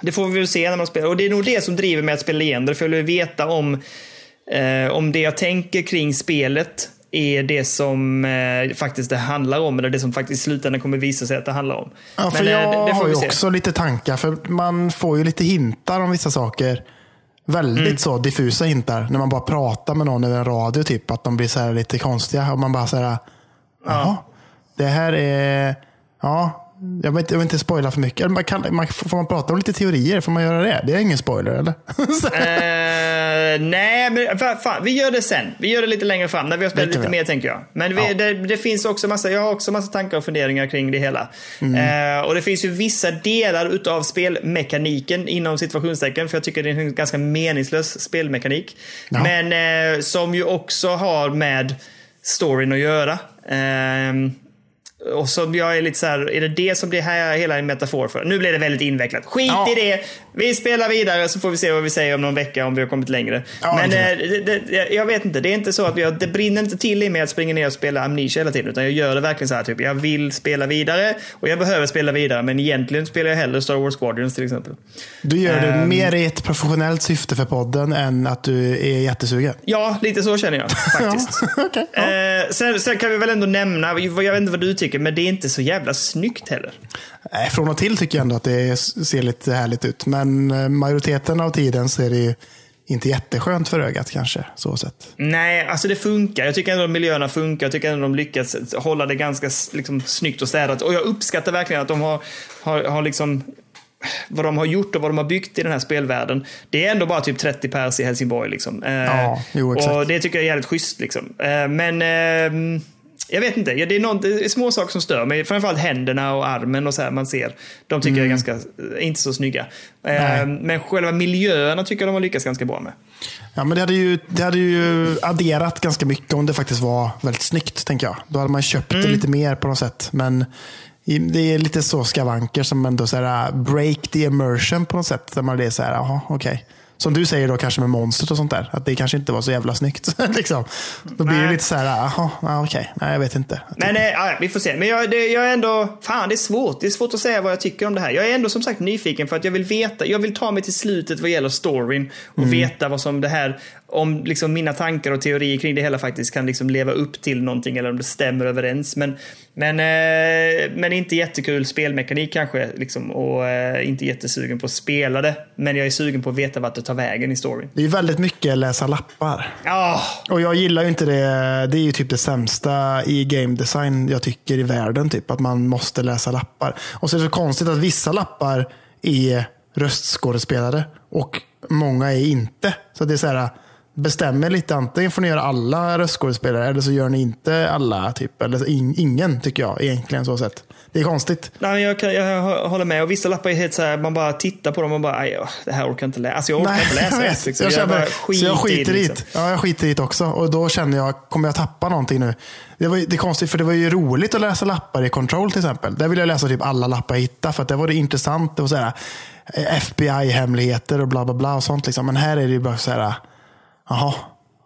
det får vi väl se när man spelar. Och det är nog det som driver mig att spela igenom det. För jag vill veta om, eh, om det jag tänker kring spelet är det som eh, faktiskt det handlar om. Eller det som faktiskt i slutändan kommer visa sig att det handlar om.
Ja, för
Men, eh,
jag
det, det
har ju också lite tankar. För man får ju lite hintar om vissa saker. Väldigt
Mm.
så diffusa hintar. När man bara pratar med någon över en radio. Typ, att de blir så här lite konstiga. Och man bara så här. Jaha. Det här är... Ja. Jag vill, inte, jag vill inte spoila för mycket. Man kan, man, får man prata om lite teorier? Får man göra det? Det är ingen spoiler eller? *laughs*
Eh, nej, men fa- fan, vi gör det sen. Vi gör det lite längre fram när vi har spelat lite
vi
mer tänker jag. Men vi,
Ja.
det, det finns också massa, jag har också massa tankar och funderingar kring det hela.
Mm.
Eh, och det finns ju vissa delar utav spelmekaniken inom situationstecken, för jag tycker det är en ganska meningslös spelmekanik.
Ja.
Men eh, som ju också har med storyn att göra. Ehm, och som jag är lite så här, är det det som blir här hela en metafor för? Nu blir det väldigt invecklat. Skit
Ja.
i det! Vi spelar vidare så får vi se vad vi säger om någon vecka om vi har kommit längre.
Ja,
Men
det
eh, det, det, jag vet inte, det är inte så att jag, det brinner inte till i mig att springa ner och spela Amnesia hela tiden. Utan jag gör det verkligen så här, typ, jag vill spela vidare och jag behöver spela vidare. Men egentligen spelar jag hellre Star Wars Guardians till exempel.
Du gör det
Ehm.
mer i ett professionellt syfte för podden än att du är jättesugen.
Ja, lite så känner jag *laughs* faktiskt.
Ja, okej, ja.
Eh, sen, sen kan vi väl ändå nämna, jag vet inte vad du tycker, men det är inte så jävla snyggt heller.
Nej, Från och till tycker jag ändå att det ser lite härligt ut. Men eh, majoriteten av tiden så är det ju inte jätteskönt för ögat kanske. Så sett.
Nej, alltså det funkar. Jag tycker ändå att miljöerna funkar. Jag tycker ändå de lyckats hålla det ganska liksom, snyggt och städat. Och jag uppskattar verkligen att de har, har, har liksom vad de har gjort och vad de har byggt i den här spelvärlden. Det är ändå bara typ 30 pers i Helsingborg. Liksom. Eh,
Ja, jo,
och det tycker jag är jävligt schysst. Liksom. Eh, men ehm, jag vet inte, Ja, det är, någon, det är små saker som stör mig. Framförallt händerna och armen och så här man ser. De tycker jag är ganska, eh, inte så snygga.
Mm. Nej.
men själva miljöerna tycker jag de har lyckats ganska bra med.
Ja, men det hade, ju, det hade ju adderat ganska mycket om det faktiskt var väldigt snyggt, tänker jag. Då hade man köpt
Mm.
det lite mer på något sätt. Men det är lite så skavanker som ändå så här, break the immersion på något sätt. Där man är så här, jaha, okej. Som du säger då kanske med monstret och sånt där. Att det kanske inte var så jävla snyggt. *laughs* liksom. Då blir det
Nej.
lite så här, jaha, ja, okej, nej jag vet inte.
Men nej, ja, vi får se. Men jag, det, jag är ändå... Fan, det är svårt. Det är svårt att säga vad jag tycker om det här. Jag är ändå som sagt nyfiken för att jag vill veta. Jag vill ta mig till slutet vad gäller storyn och
Mm.
veta vad som det här... Om liksom mina tankar och teorier kring det hela faktiskt kan liksom leva upp till någonting eller om det stämmer överens. Men, men, eh, men inte jättekul spelmekanik kanske. Liksom, och eh, inte jättesugen på att spela det. Men jag är sugen på att veta vart det tar vägen i storyn.
Det är väldigt mycket läsa lappar.
Ah,
Och jag gillar ju inte det. Det är ju typ det sämsta i game design jag tycker i världen. Typ att man måste läsa lappar. Och så är det så konstigt att vissa lappar är röstskådespelare och många är inte. Så det är så här, bestäm er lite. Antingen får ni göra alla röstskådespelare eller så gör ni inte alla. Typ. Eller in, ingen tycker jag egentligen så sett. Det är konstigt.
Nej, jag, kan, jag håller med. Och vissa lappar är helt så här, man bara tittar på dem och bara, "Aj, det här orkar jag inte läsa. Alltså jag orkar inte *laughs* läsa
jag vet. Jag
Jag, bara
så jag
skiter i liksom.
Ja, jag skiter i det också. Och då känner jag, kommer jag tappa någonting nu? Det, var, det är konstigt, för det var ju roligt att läsa lappar i Control till exempel. Där vill jag läsa typ alla lappar jag hittar, för att det var det intressant. Det var så här, eh, FBI-hemligheter och bla bla bla och sånt. Liksom. Men här är det ju bara så här, jaha,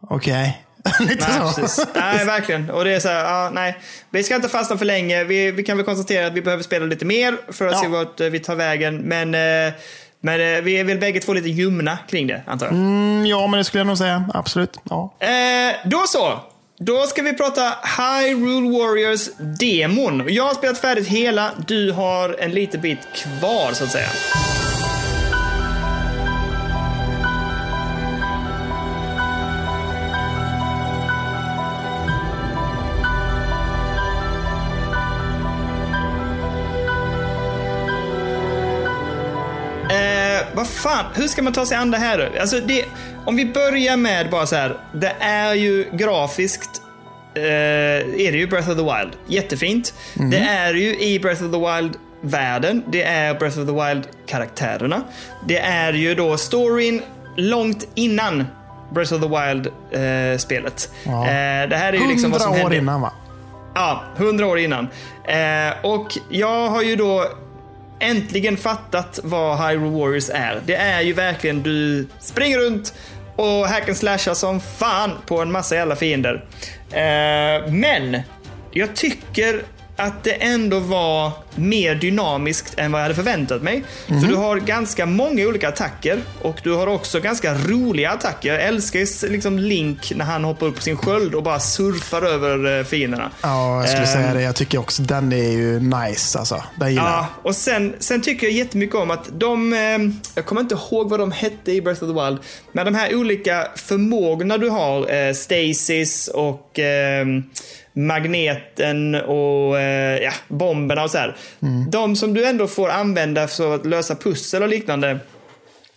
okej. *laughs* Lite
Nej,
så.
precis. nej, *laughs* verkligen. Och det är så här, ja, nej. Vi ska inte fastna för länge. Vi, vi kan väl konstatera att vi behöver spela lite mer för att
Ja.
se vart eh, vi tar vägen. Men, eh, men eh, vi är väl bägge två lite ljumna kring det, antar jag.
Mm, ja, men det skulle jag nog säga. Absolut. Ja.
Eh, då så. Då ska vi prata Hyrule Warriors demon. Jag har spelat färdigt hela. Du har en liten bit kvar, så att säga. Fan, hur ska man ta sig an det här då? Alltså det, om vi börjar med bara så här. Det är ju grafiskt eh, är det ju Breath of the Wild. Jättefint. Det är ju i Breath of the Wild världen. Det är Breath of the Wild karaktärerna. Det är ju då storyn långt innan Breath of the Wild eh.
Ja.
Eh, det här är ju liksom vad som
Hundra år
hände.
innan va?
Ja, hundra år innan. Eh, och jag har ju då äntligen fattat vad Hyrule Warriors är. Det är ju verkligen du springer runt och hacken slashar som fan på en massa jävla fiender. Eh, men jag tycker att det ändå var mer dynamiskt än vad jag hade förväntat mig. För du har ganska många olika attacker och du har också ganska roliga attacker. Jag älskar liksom Link när han hoppar upp på sin sköld och bara surfar över eh, fienderna.
Ja, jag skulle
Ehm,
säga det. Jag tycker också den är ju nice alltså. Den gillar jag.
Ja, och sen, sen tycker jag jättemycket om att de, eh, jag kommer inte ihåg vad de hette i Breath of the Wild, men de här olika förmågorna du har, eh, Stasis och eh, magneten och eh, ja, bomberna och så här. De som du ändå får använda för att lösa pussel och liknande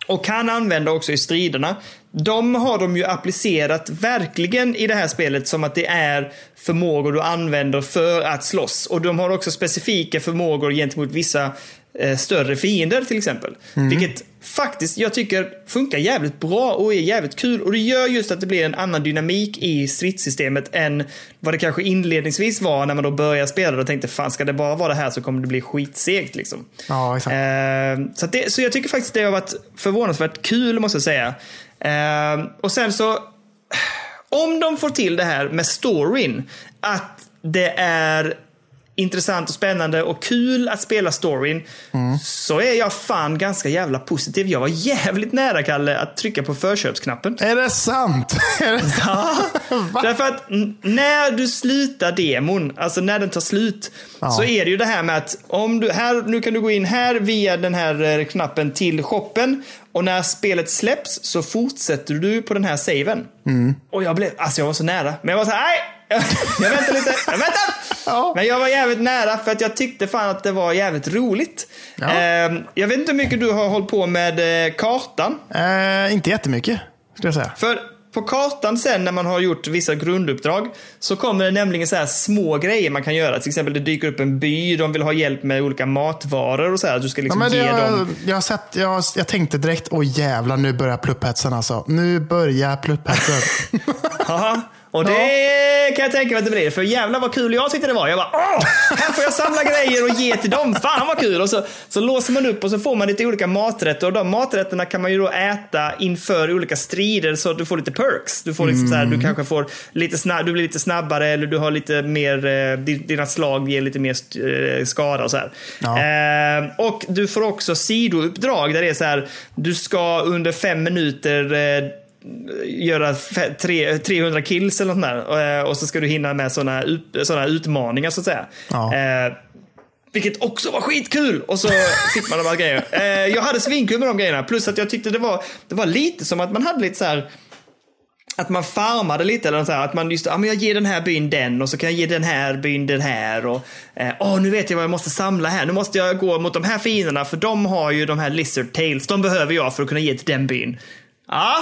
och kan använda också i striderna. De har de ju applicerat verkligen i det här spelet som att det är förmågor du använder för att slåss. Och de har också specifika förmågor gentemot vissa eh, större fiender till exempel. Vilket faktiskt jag tycker funkar jävligt bra och är jävligt kul. Och det gör just att det blir en annan dynamik i stridssystemet än vad det kanske inledningsvis var när man då började spela och tänkte fan ska det bara vara det här så kommer det bli skitsegt liksom.
Ja, exakt.
Eh, så, det, så jag tycker faktiskt det har varit förvånansvärt kul måste jag säga. Eh, och sen så, om de får till det här med storyn, att det är intressant och spännande och kul att spela storyn, så är jag fan ganska jävla positiv. Jag var jävligt nära, Kalle, att trycka på förköpsknappen.
Är det sant? *laughs* Är det sant? Va?
Därför att när du slutar demon, alltså när den tar slut, så är det ju det här med att om du, här, nu kan du gå in här via den här eh, knappen till shoppen och när spelet släpps så fortsätter du på den här saven.
Mm.
Och jag blev, alltså jag var så nära, men jag var så här, nej! *laughs* Jag väntar lite, jag väntar!
Ja.
Men jag var jävligt nära för att jag tyckte fan att det var jävligt roligt.
Ja.
Ehm, jag vet inte hur mycket du har hållit på med eh, kartan.
Eh, inte jättemycket, skulle jag säga.
För på kartan sen när man har gjort vissa grunduppdrag så kommer det nämligen så här små grejer man kan göra. Till exempel det dyker upp en by, de vill ha hjälp med olika matvaror och så här. Du ska
Ja,
liksom
det,
ge
jag,
dem...
jag, har sett, jag, jag tänkte direkt, åh jävlar nu börjar plupphetsen alltså. Nu börjar plupphetsen. *laughs*
Och det kan jag tänka mig att det blir. För jävlar vad kul jag tyckte det var. Jag bara, åh! Här får jag samla grejer och ge till dem. Fan vad kul! Och så, så låser man upp och så får man lite olika maträtter. Och de maträtterna kan man ju då äta inför olika strider så att du får lite perks. Du får liksom så här, du kanske får lite snabb, du blir lite snabbare eller du har lite mer, eh, dina slag ger lite mer eh, skada och så här.
Ja.
Eh, och du får också sidouppdrag där det är så här, du ska under fem minuter eh, göra fe- tre, 300 kills eller något där. Eh, och så ska du hinna med sådana såna utmaningar så att säga.
Ja.
Eh, vilket också var skitkul! Och så fick man de här grejerna. Eh, jag hade svinkul med de grejerna. Plus att jag tyckte det var, det var lite som att man hade lite så här att man farmade lite, eller så här, att man just, ja men jag ger den här byn den och så kan jag ge den här byn den här och eh, åh nu vet jag vad jag måste samla här, nu måste jag gå mot de här fienderna för de har ju de här lizard tails, de behöver jag för att kunna ge till den byn. Ja,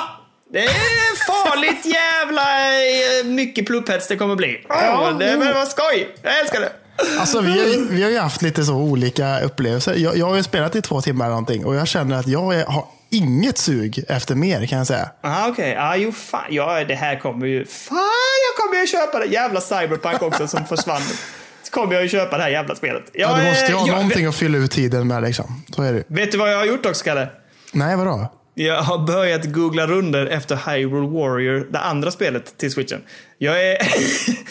det är farligt jävla eh, mycket pluppheads det kommer bli.
Ja,
det men vad skoj, jag älskar det.
Alltså, vi, har, vi har ju haft lite så olika upplevelser. Jag, jag har ju spelat i två timmar eller någonting och jag känner att jag har inget sug efter mer kan jag säga.
Ah, Okej, okay. ah, jo fan, ja, det här kommer ju... Fan, jag kommer ju köpa det jävla Cyberpunk också som försvann. Så kommer jag ju köpa det här jävla spelet.
Ja,
Jag
du måste ju ha
jag-
någonting att fylla ut tiden med. Liksom. Så är det.
Vet du vad jag har gjort också, Kalle?
Nej, vadå?
Jag har börjat googla runder efter Hyrule Warrior, det andra spelet till switchen. Jag är,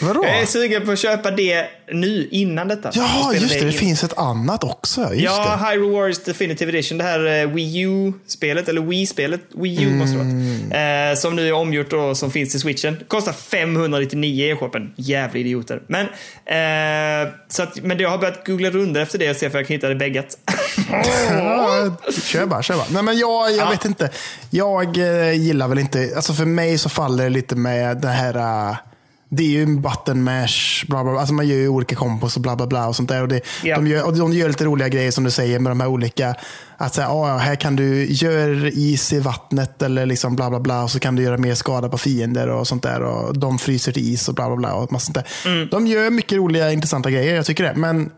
*laughs* jag är sugen på att köpa det nu, innan detta.
Ja, just det. Det
in-
finns ett annat också. Just
Ja,
det.
Hyrule Warriors Definitive Edition. Det här eh, Wii U-spelet, eller Wii-spelet. Wii U måste det vara. Eh, som nu är omgjort och som finns till switchen. Kostar 599 i e-shoppen. Jävla idioter. Men, eh, så att, men jag har börjat googla runder efter det och se om jag kan hitta det bäggat.
Ja, *laughs* kör bara, kör bara. Nej, men jag, jag
Ja.
vet inte. Jag eh, gillar väl inte, alltså för mig så faller det lite med det här, eh, det är ju en button mash, bla bla bla. Alltså man gör ju olika kompos och bla bla bla och sånt där. Och det,
Ja.
de, gör, och de gör lite roliga grejer som du säger med de här olika, att säga, ah, här kan du göra is i vattnet eller liksom bla bla bla och så kan du göra mer skada på fiender och sånt där. Och de fryser till is och bla bla bla. Och massa sånt där. De gör mycket roliga intressanta grejer, jag tycker det. Men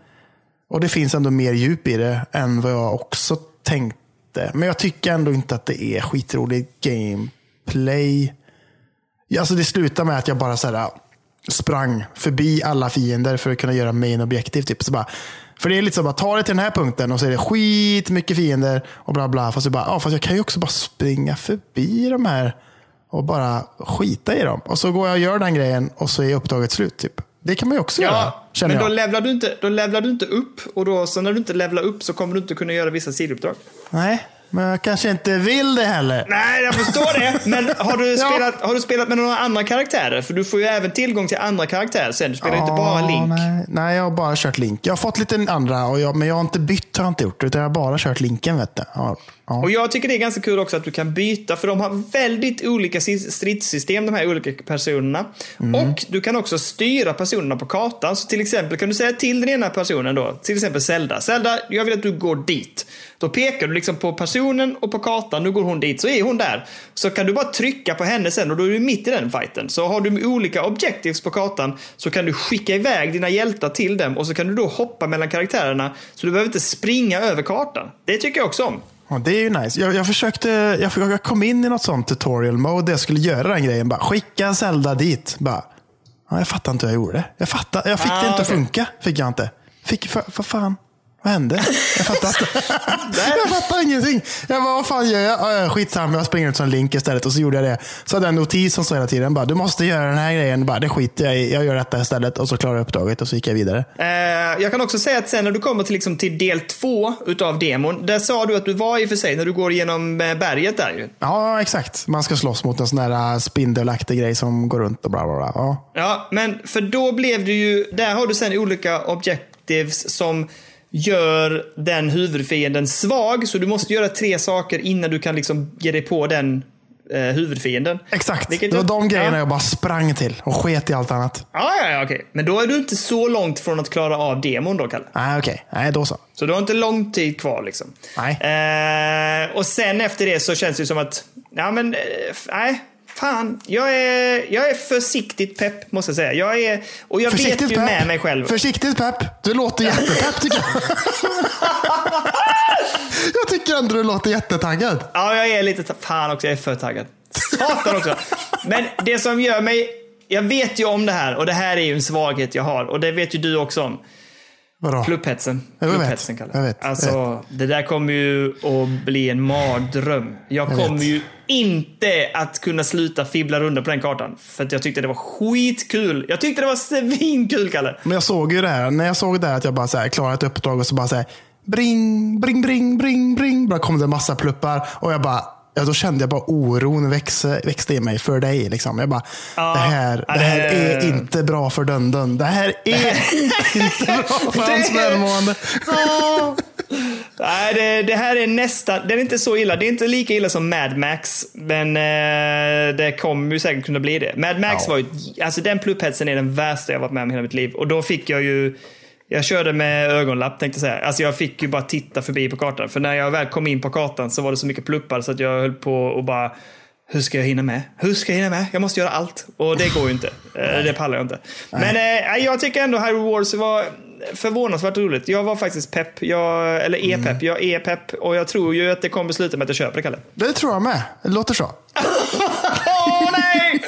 och det finns ändå mer djup i det än vad jag också tänkte. Men jag tycker ändå inte att det är skitrolig gameplay. Alltså det slutar med att jag bara så här, sprang förbi alla fiender för att kunna göra main objektiv. Typ. Så bara, för det är lite så bara, ta det till den här punkten och så är det skit mycket fiender och bla bla. Fast, bara, ja, fast jag kan ju också bara springa förbi de här och bara skita i dem. Och så går jag och gör den grejen och så är uppdraget slut. Typ. Det kan man ju också göra,
Ja,
känner
men då
jag.
levlar, du inte, då levlar du inte upp och då, så när du inte levlar upp så kommer du inte kunna göra vissa sidouppdrag.
Nej, men jag kanske inte vill det heller.
Nej, jag förstår det. Men har du, *laughs*
Ja.
spelat, har du spelat med några andra karaktärer? För du får ju även tillgång till andra karaktärer sen. Du spelar inte bara
Ja,
Link.
Nej, nej, jag har bara kört Link. Jag har fått lite andra, och jag, men jag har inte bytt har jag inte gjort. Utan jag har bara kört Linken. Vet du. Ja.
Och jag tycker det är ganska kul också att du kan byta, för de har väldigt olika stridssystem, de här olika personerna. Och du kan också styra personerna på kartan. Så till exempel kan du säga till den ena personen då, till exempel Zelda. Zelda, jag vill att du går dit. Då pekar du liksom på personen och på kartan, nu går hon dit, så är hon där. Så kan du bara trycka på henne sen och då är du mitt i den fighten. Så har du olika objectives på kartan så kan du skicka iväg dina hjältar till dem och så kan du då hoppa mellan karaktärerna. Så du behöver inte springa över kartan. Det tycker jag också om.
Ja, det är ju nice. Jag, jag försökte, jag, jag kom in i något sånt tutorial mode där jag skulle göra den grejen. Bara, skicka Zelda dit. Bara, ja, jag fattar inte hur jag gjorde det. Jag, fattar, jag fick
Ah,
det inte att
okej.
funka. Fick jag inte. Fick, för, vad fan? Vad hände? Jag fattar *laughs* jag fattar ingenting. Jag bara, vad fan gör jag? Ja, ja, skitsamma, jag springer ut som Link istället. Och så gjorde jag det. Så hade jag en notis som sa hela tiden, bara, du måste göra den här grejen. Bara, det skiter jag i. Jag gör detta istället. Och så klarade jag uppdraget och så gick jag vidare.
Eh, jag kan också säga att sen när du kommer till, liksom, till del två utav demon, där sa du att du var i och för sig när du går igenom eh, berget där ju.
Ja, exakt. Man ska slåss mot en sån där äh, spindelaktig grej som går runt och bla bla bla. Ja.
Ja, men för då blev det ju, där har du sen olika objectives som gör den huvudfienden svag. Så du måste göra tre saker innan du kan liksom ge dig på den eh, huvudfienden.
Exakt.
Vilket
det var de grejerna
ja.
jag bara sprang till och sket i allt annat.
Ja, ja, ja, okej. Men då är du inte så långt från att klara av demon då, Kalle.
Nej, okej. Nej, då så.
Så du har inte lång tid kvar liksom.
Nej.
Eh, och sen efter det så känns det som att, ja men, eh, nej. Fan, jag är, jag är försiktigt pepp måste jag säga. Jag är, och jag vet ju med mig själv.
Försiktigt pepp. Du låter jättepepp tycker jag. *laughs* jag tycker ändå du låter jättetaggad.
Ja, jag är lite, fan också, jag är för taggad. Satan också. Men det som gör mig jag vet ju om det här och det här är ju en svaghet jag har och det vet ju du också om.
Vadå?
Plupphetsen.
Jag vet.
Plupphetsen Kalle.
Jag vet.
Alltså, det där kommer ju att bli en mardröm. Jag,
Jag
kommer
vet.
ju inte att kunna sluta fibbla runt på den kartan. För att jag tyckte det var skitkul. Jag tyckte det var svinkul, Kalle.
Men jag såg ju det här. När jag såg det här att jag bara så här, klarade ett uppdrag och så bara så här, bring, bring, bring, bring, bring. Bara kom det en massa pluppar och jag bara, ja, då kände jag bara oron växa, växte i mig för dig. Liksom. Jag bara,
Ja,
det här,
ja,
det här
det-
är inte bra för Dundun. Det här *laughs* är inte bra för hans
Det-
välmående.
Nej, det, det här är nästan, det är inte så illa. Det är inte lika illa som Mad Max, men eh, det kommer ju säkert kunna bli det. Mad Max var ju, alltså den plupphetsen är den värsta jag varit med om i hela mitt liv. Och då fick jag ju, jag körde med ögonlapp tänkte jag säga. Alltså jag fick ju bara titta förbi på kartan. För när jag väl kom in på kartan så var det så mycket pluppar så att jag höll på och bara hur ska jag hinna med? Hur ska jag hinna med? Jag måste göra allt. Och det går ju inte. Eh, Det pallar jag inte. Men eh, jag tycker ändå Hyrule Wars var förvånansvärt roligt. Jag var faktiskt pepp. Jag, eller är pepp. Jag är pepp. Och jag tror ju att det kommer sluta med att jag köper det, Kalle.
Det tror jag med. Det låter så. *laughs*
Åh nej!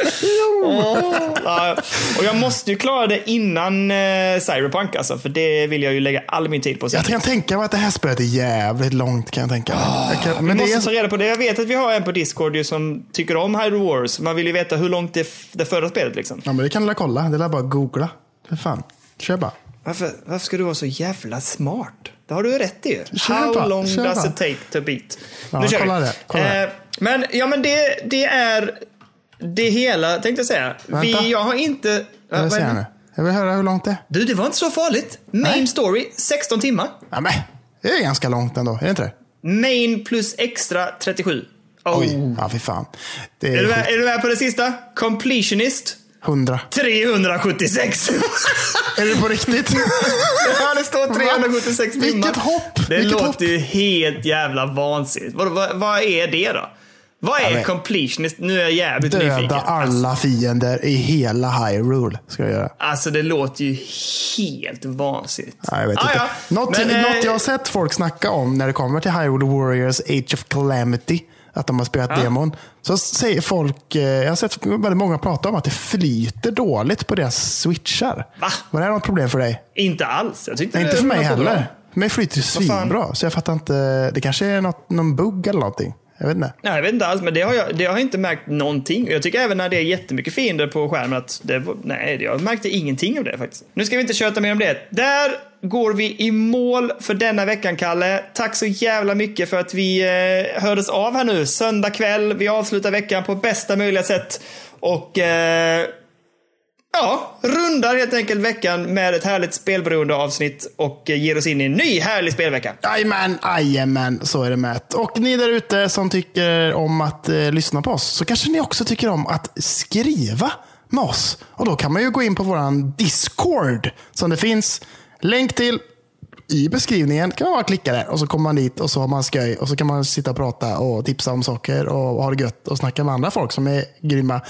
Ja, och jag måste ju klara det innan eh, Cyberpunk alltså. För det vill jag ju lägga all min tid på sen.
Jag kan tänka mig att det här spelet är jävligt långt. Kan jag tänka mig. jag kan,
Vi
men det
måste
är,
ta reda på det. Jag vet att vi har en på Discord ju som tycker om Hyrule Wars. Man vill ju veta hur långt det, det förra spelet liksom.
ja, men det kan du kolla. Det är bara att googla. För fan. Kör bara.
Varför, varför ska du vara så jävla smart? Det har du rätt i How long
kör
does it take to beat?
Ja,
nu kör
kolla
vi.
det, kolla det.
Eh, men ja, men det, det är det hela, tänkte jag säga.
Vänta.
Vi, jag har inte...
Jag
vad
vill,
är det?
här nu. jag vill höra hur långt det är.
Du, det var inte så farligt. Main
Nej.
story, 16 timmar.
Ja, men, det är ganska långt ändå. Är det inte det?
Main plus extra 37. Oh.
Oj, ja fy fan. Det
Är, du med,
är
är du med på det sista? Completionist.
100.
376. *laughs*
Är det på riktigt? *laughs*
ja, det står 376 timmar.
Vilket hopp!
Det
Vilket
låter
hopp!
ju helt jävla vansinnigt. Vad, vad, vad är det då? Vad är
men-
completionist? Nu är jag jävligt nyfiken.
Döda alla fiender i hela Hyrule. Ska jag göra.
Alltså det låter ju helt vansinnigt.
Ja, jag vet
Ah,
inte.
ja.
Något,
Men, eh,
något jag har sett folk snacka om när det kommer till Hyrule Warriors Age of Calamity. Att de har spelat
Ja.
demon. Så säger folk, eh, jag har sett väldigt många prata om att det flyter dåligt på deras switchar.
Va?
Var det här något problem för dig?
Inte alls. Jag tyckte
Nej, inte för mig
bra.
heller. För mig flyter det svinbra. Så jag fattar inte. Det kanske är något, någon bugg eller någonting. Jag vet inte.
Nej, jag vet inte alls, men det har jag, det har jag inte märkt någonting. Jag tycker även när det är jättemycket fiender på skärmen att det, var- nej, jag märkte ingenting av det faktiskt. Nu ska vi inte köta mer om det. Där går vi i mål för denna veckan, Kalle. Tack så jävla mycket för att vi eh, hördes av här nu. Söndag kväll. Vi avslutar veckan på bästa möjliga sätt. Och eh, Ja, rundar helt enkelt veckan med ett härligt spelberoende avsnitt och ger oss in i en ny härlig spelvecka.
Jajamän, jajamän, så är det med. Och ni där ute som tycker om att eh, lyssna på oss, så kanske ni också tycker om att skriva med oss. Och då kan man ju gå in på våran Discord som det finns länk till i beskrivningen. kan man bara klicka där och så kommer man dit och så har man skoj och så kan man sitta och prata och tipsa om saker och ha det gött och snacka med andra folk som är grymma.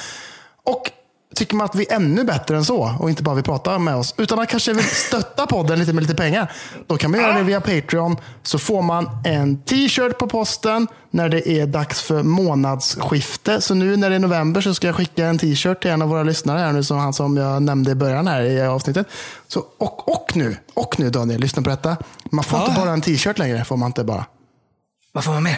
Och Tycker man att vi är ännu bättre än så och inte bara vill prata med oss, utan att kanske vill stötta podden lite med lite pengar, då kan man göra det via Patreon. Så får man en t-shirt på posten när det är dags för månadsskifte. Så nu när det är november så ska jag skicka en t-shirt till en av våra lyssnare här nu, som han som jag nämnde i början här i avsnittet. Så, och, och nu, och nu Daniel, lyssna på detta. Man får
Ja.
inte bara en t-shirt längre, får man inte bara.
Vad får man med?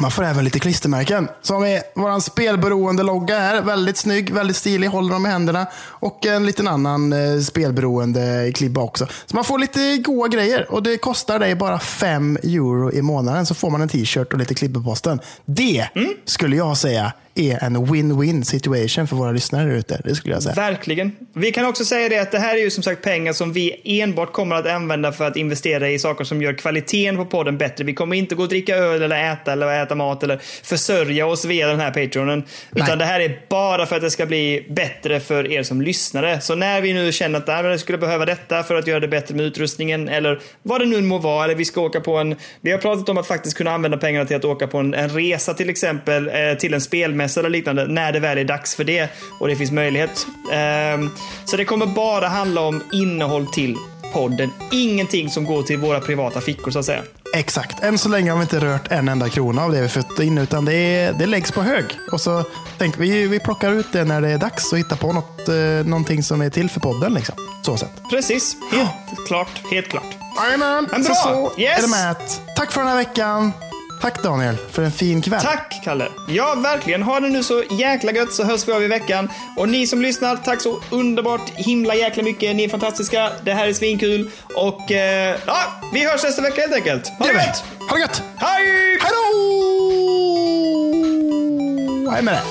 Man får även lite klistermärken. Som är vår spelberoende logga här. Väldigt snygg, väldigt stilig. Håller dem i händerna. Och en liten annan eh, spelberoende klibba också. Så man får lite goda grejer. Och det kostar dig bara 5 euro i månaden. Så får man en t-shirt och lite klibbor på posten. Det skulle jag säga är en win-win situation för våra lyssnare ute. Det skulle jag säga.
Verkligen. Vi kan också säga det att det här är ju som sagt pengar som vi enbart kommer att använda för att investera i saker som gör kvaliteten på podden bättre. Vi kommer inte gå och dricka öl eller äta eller äta mat eller försörja oss via den här Patreonen. Utan
Nej.
det här är bara för att det ska bli bättre för er som lyssnare. Så när vi nu känner att "Nej, men jag skulle behöva detta för att göra det bättre med utrustningen eller vad det nu må vara. Eller vi ska åka på en... Vi har pratat om att faktiskt kunna använda pengarna till att åka på en, en resa till exempel eh, till en spelmässa eller liknande när det väl är dags för det och det finns möjlighet. Ehm, så det kommer bara handla om innehåll till podden. Ingenting som går till våra privata fickor så att säga.
Exakt. Än så länge har vi inte rört en enda krona av det vi fått in, utan det, är, det läggs på hög. Och så tänker vi, vi plockar ut det när det är dags och hittar på något, eh, någonting som är till för podden. Liksom. Så sett.
Precis. Helt klart. Helt klart.
Jajamän, så, så
Yes.
är det med. Tack för den här veckan. Tack Daniel för en fin kväll.
Tack, Kalle. Ja, verkligen. Ha det nu så jäkla gött så hörs vi av i veckan. Och ni som lyssnar, tack så underbart himla jäkla mycket. Ni är fantastiska. Det här är svinkul. Och eh, ja, vi hörs nästa vecka helt enkelt. Ha det gött!
Ha det gött!
Hej!
Hej då! Hej med dig!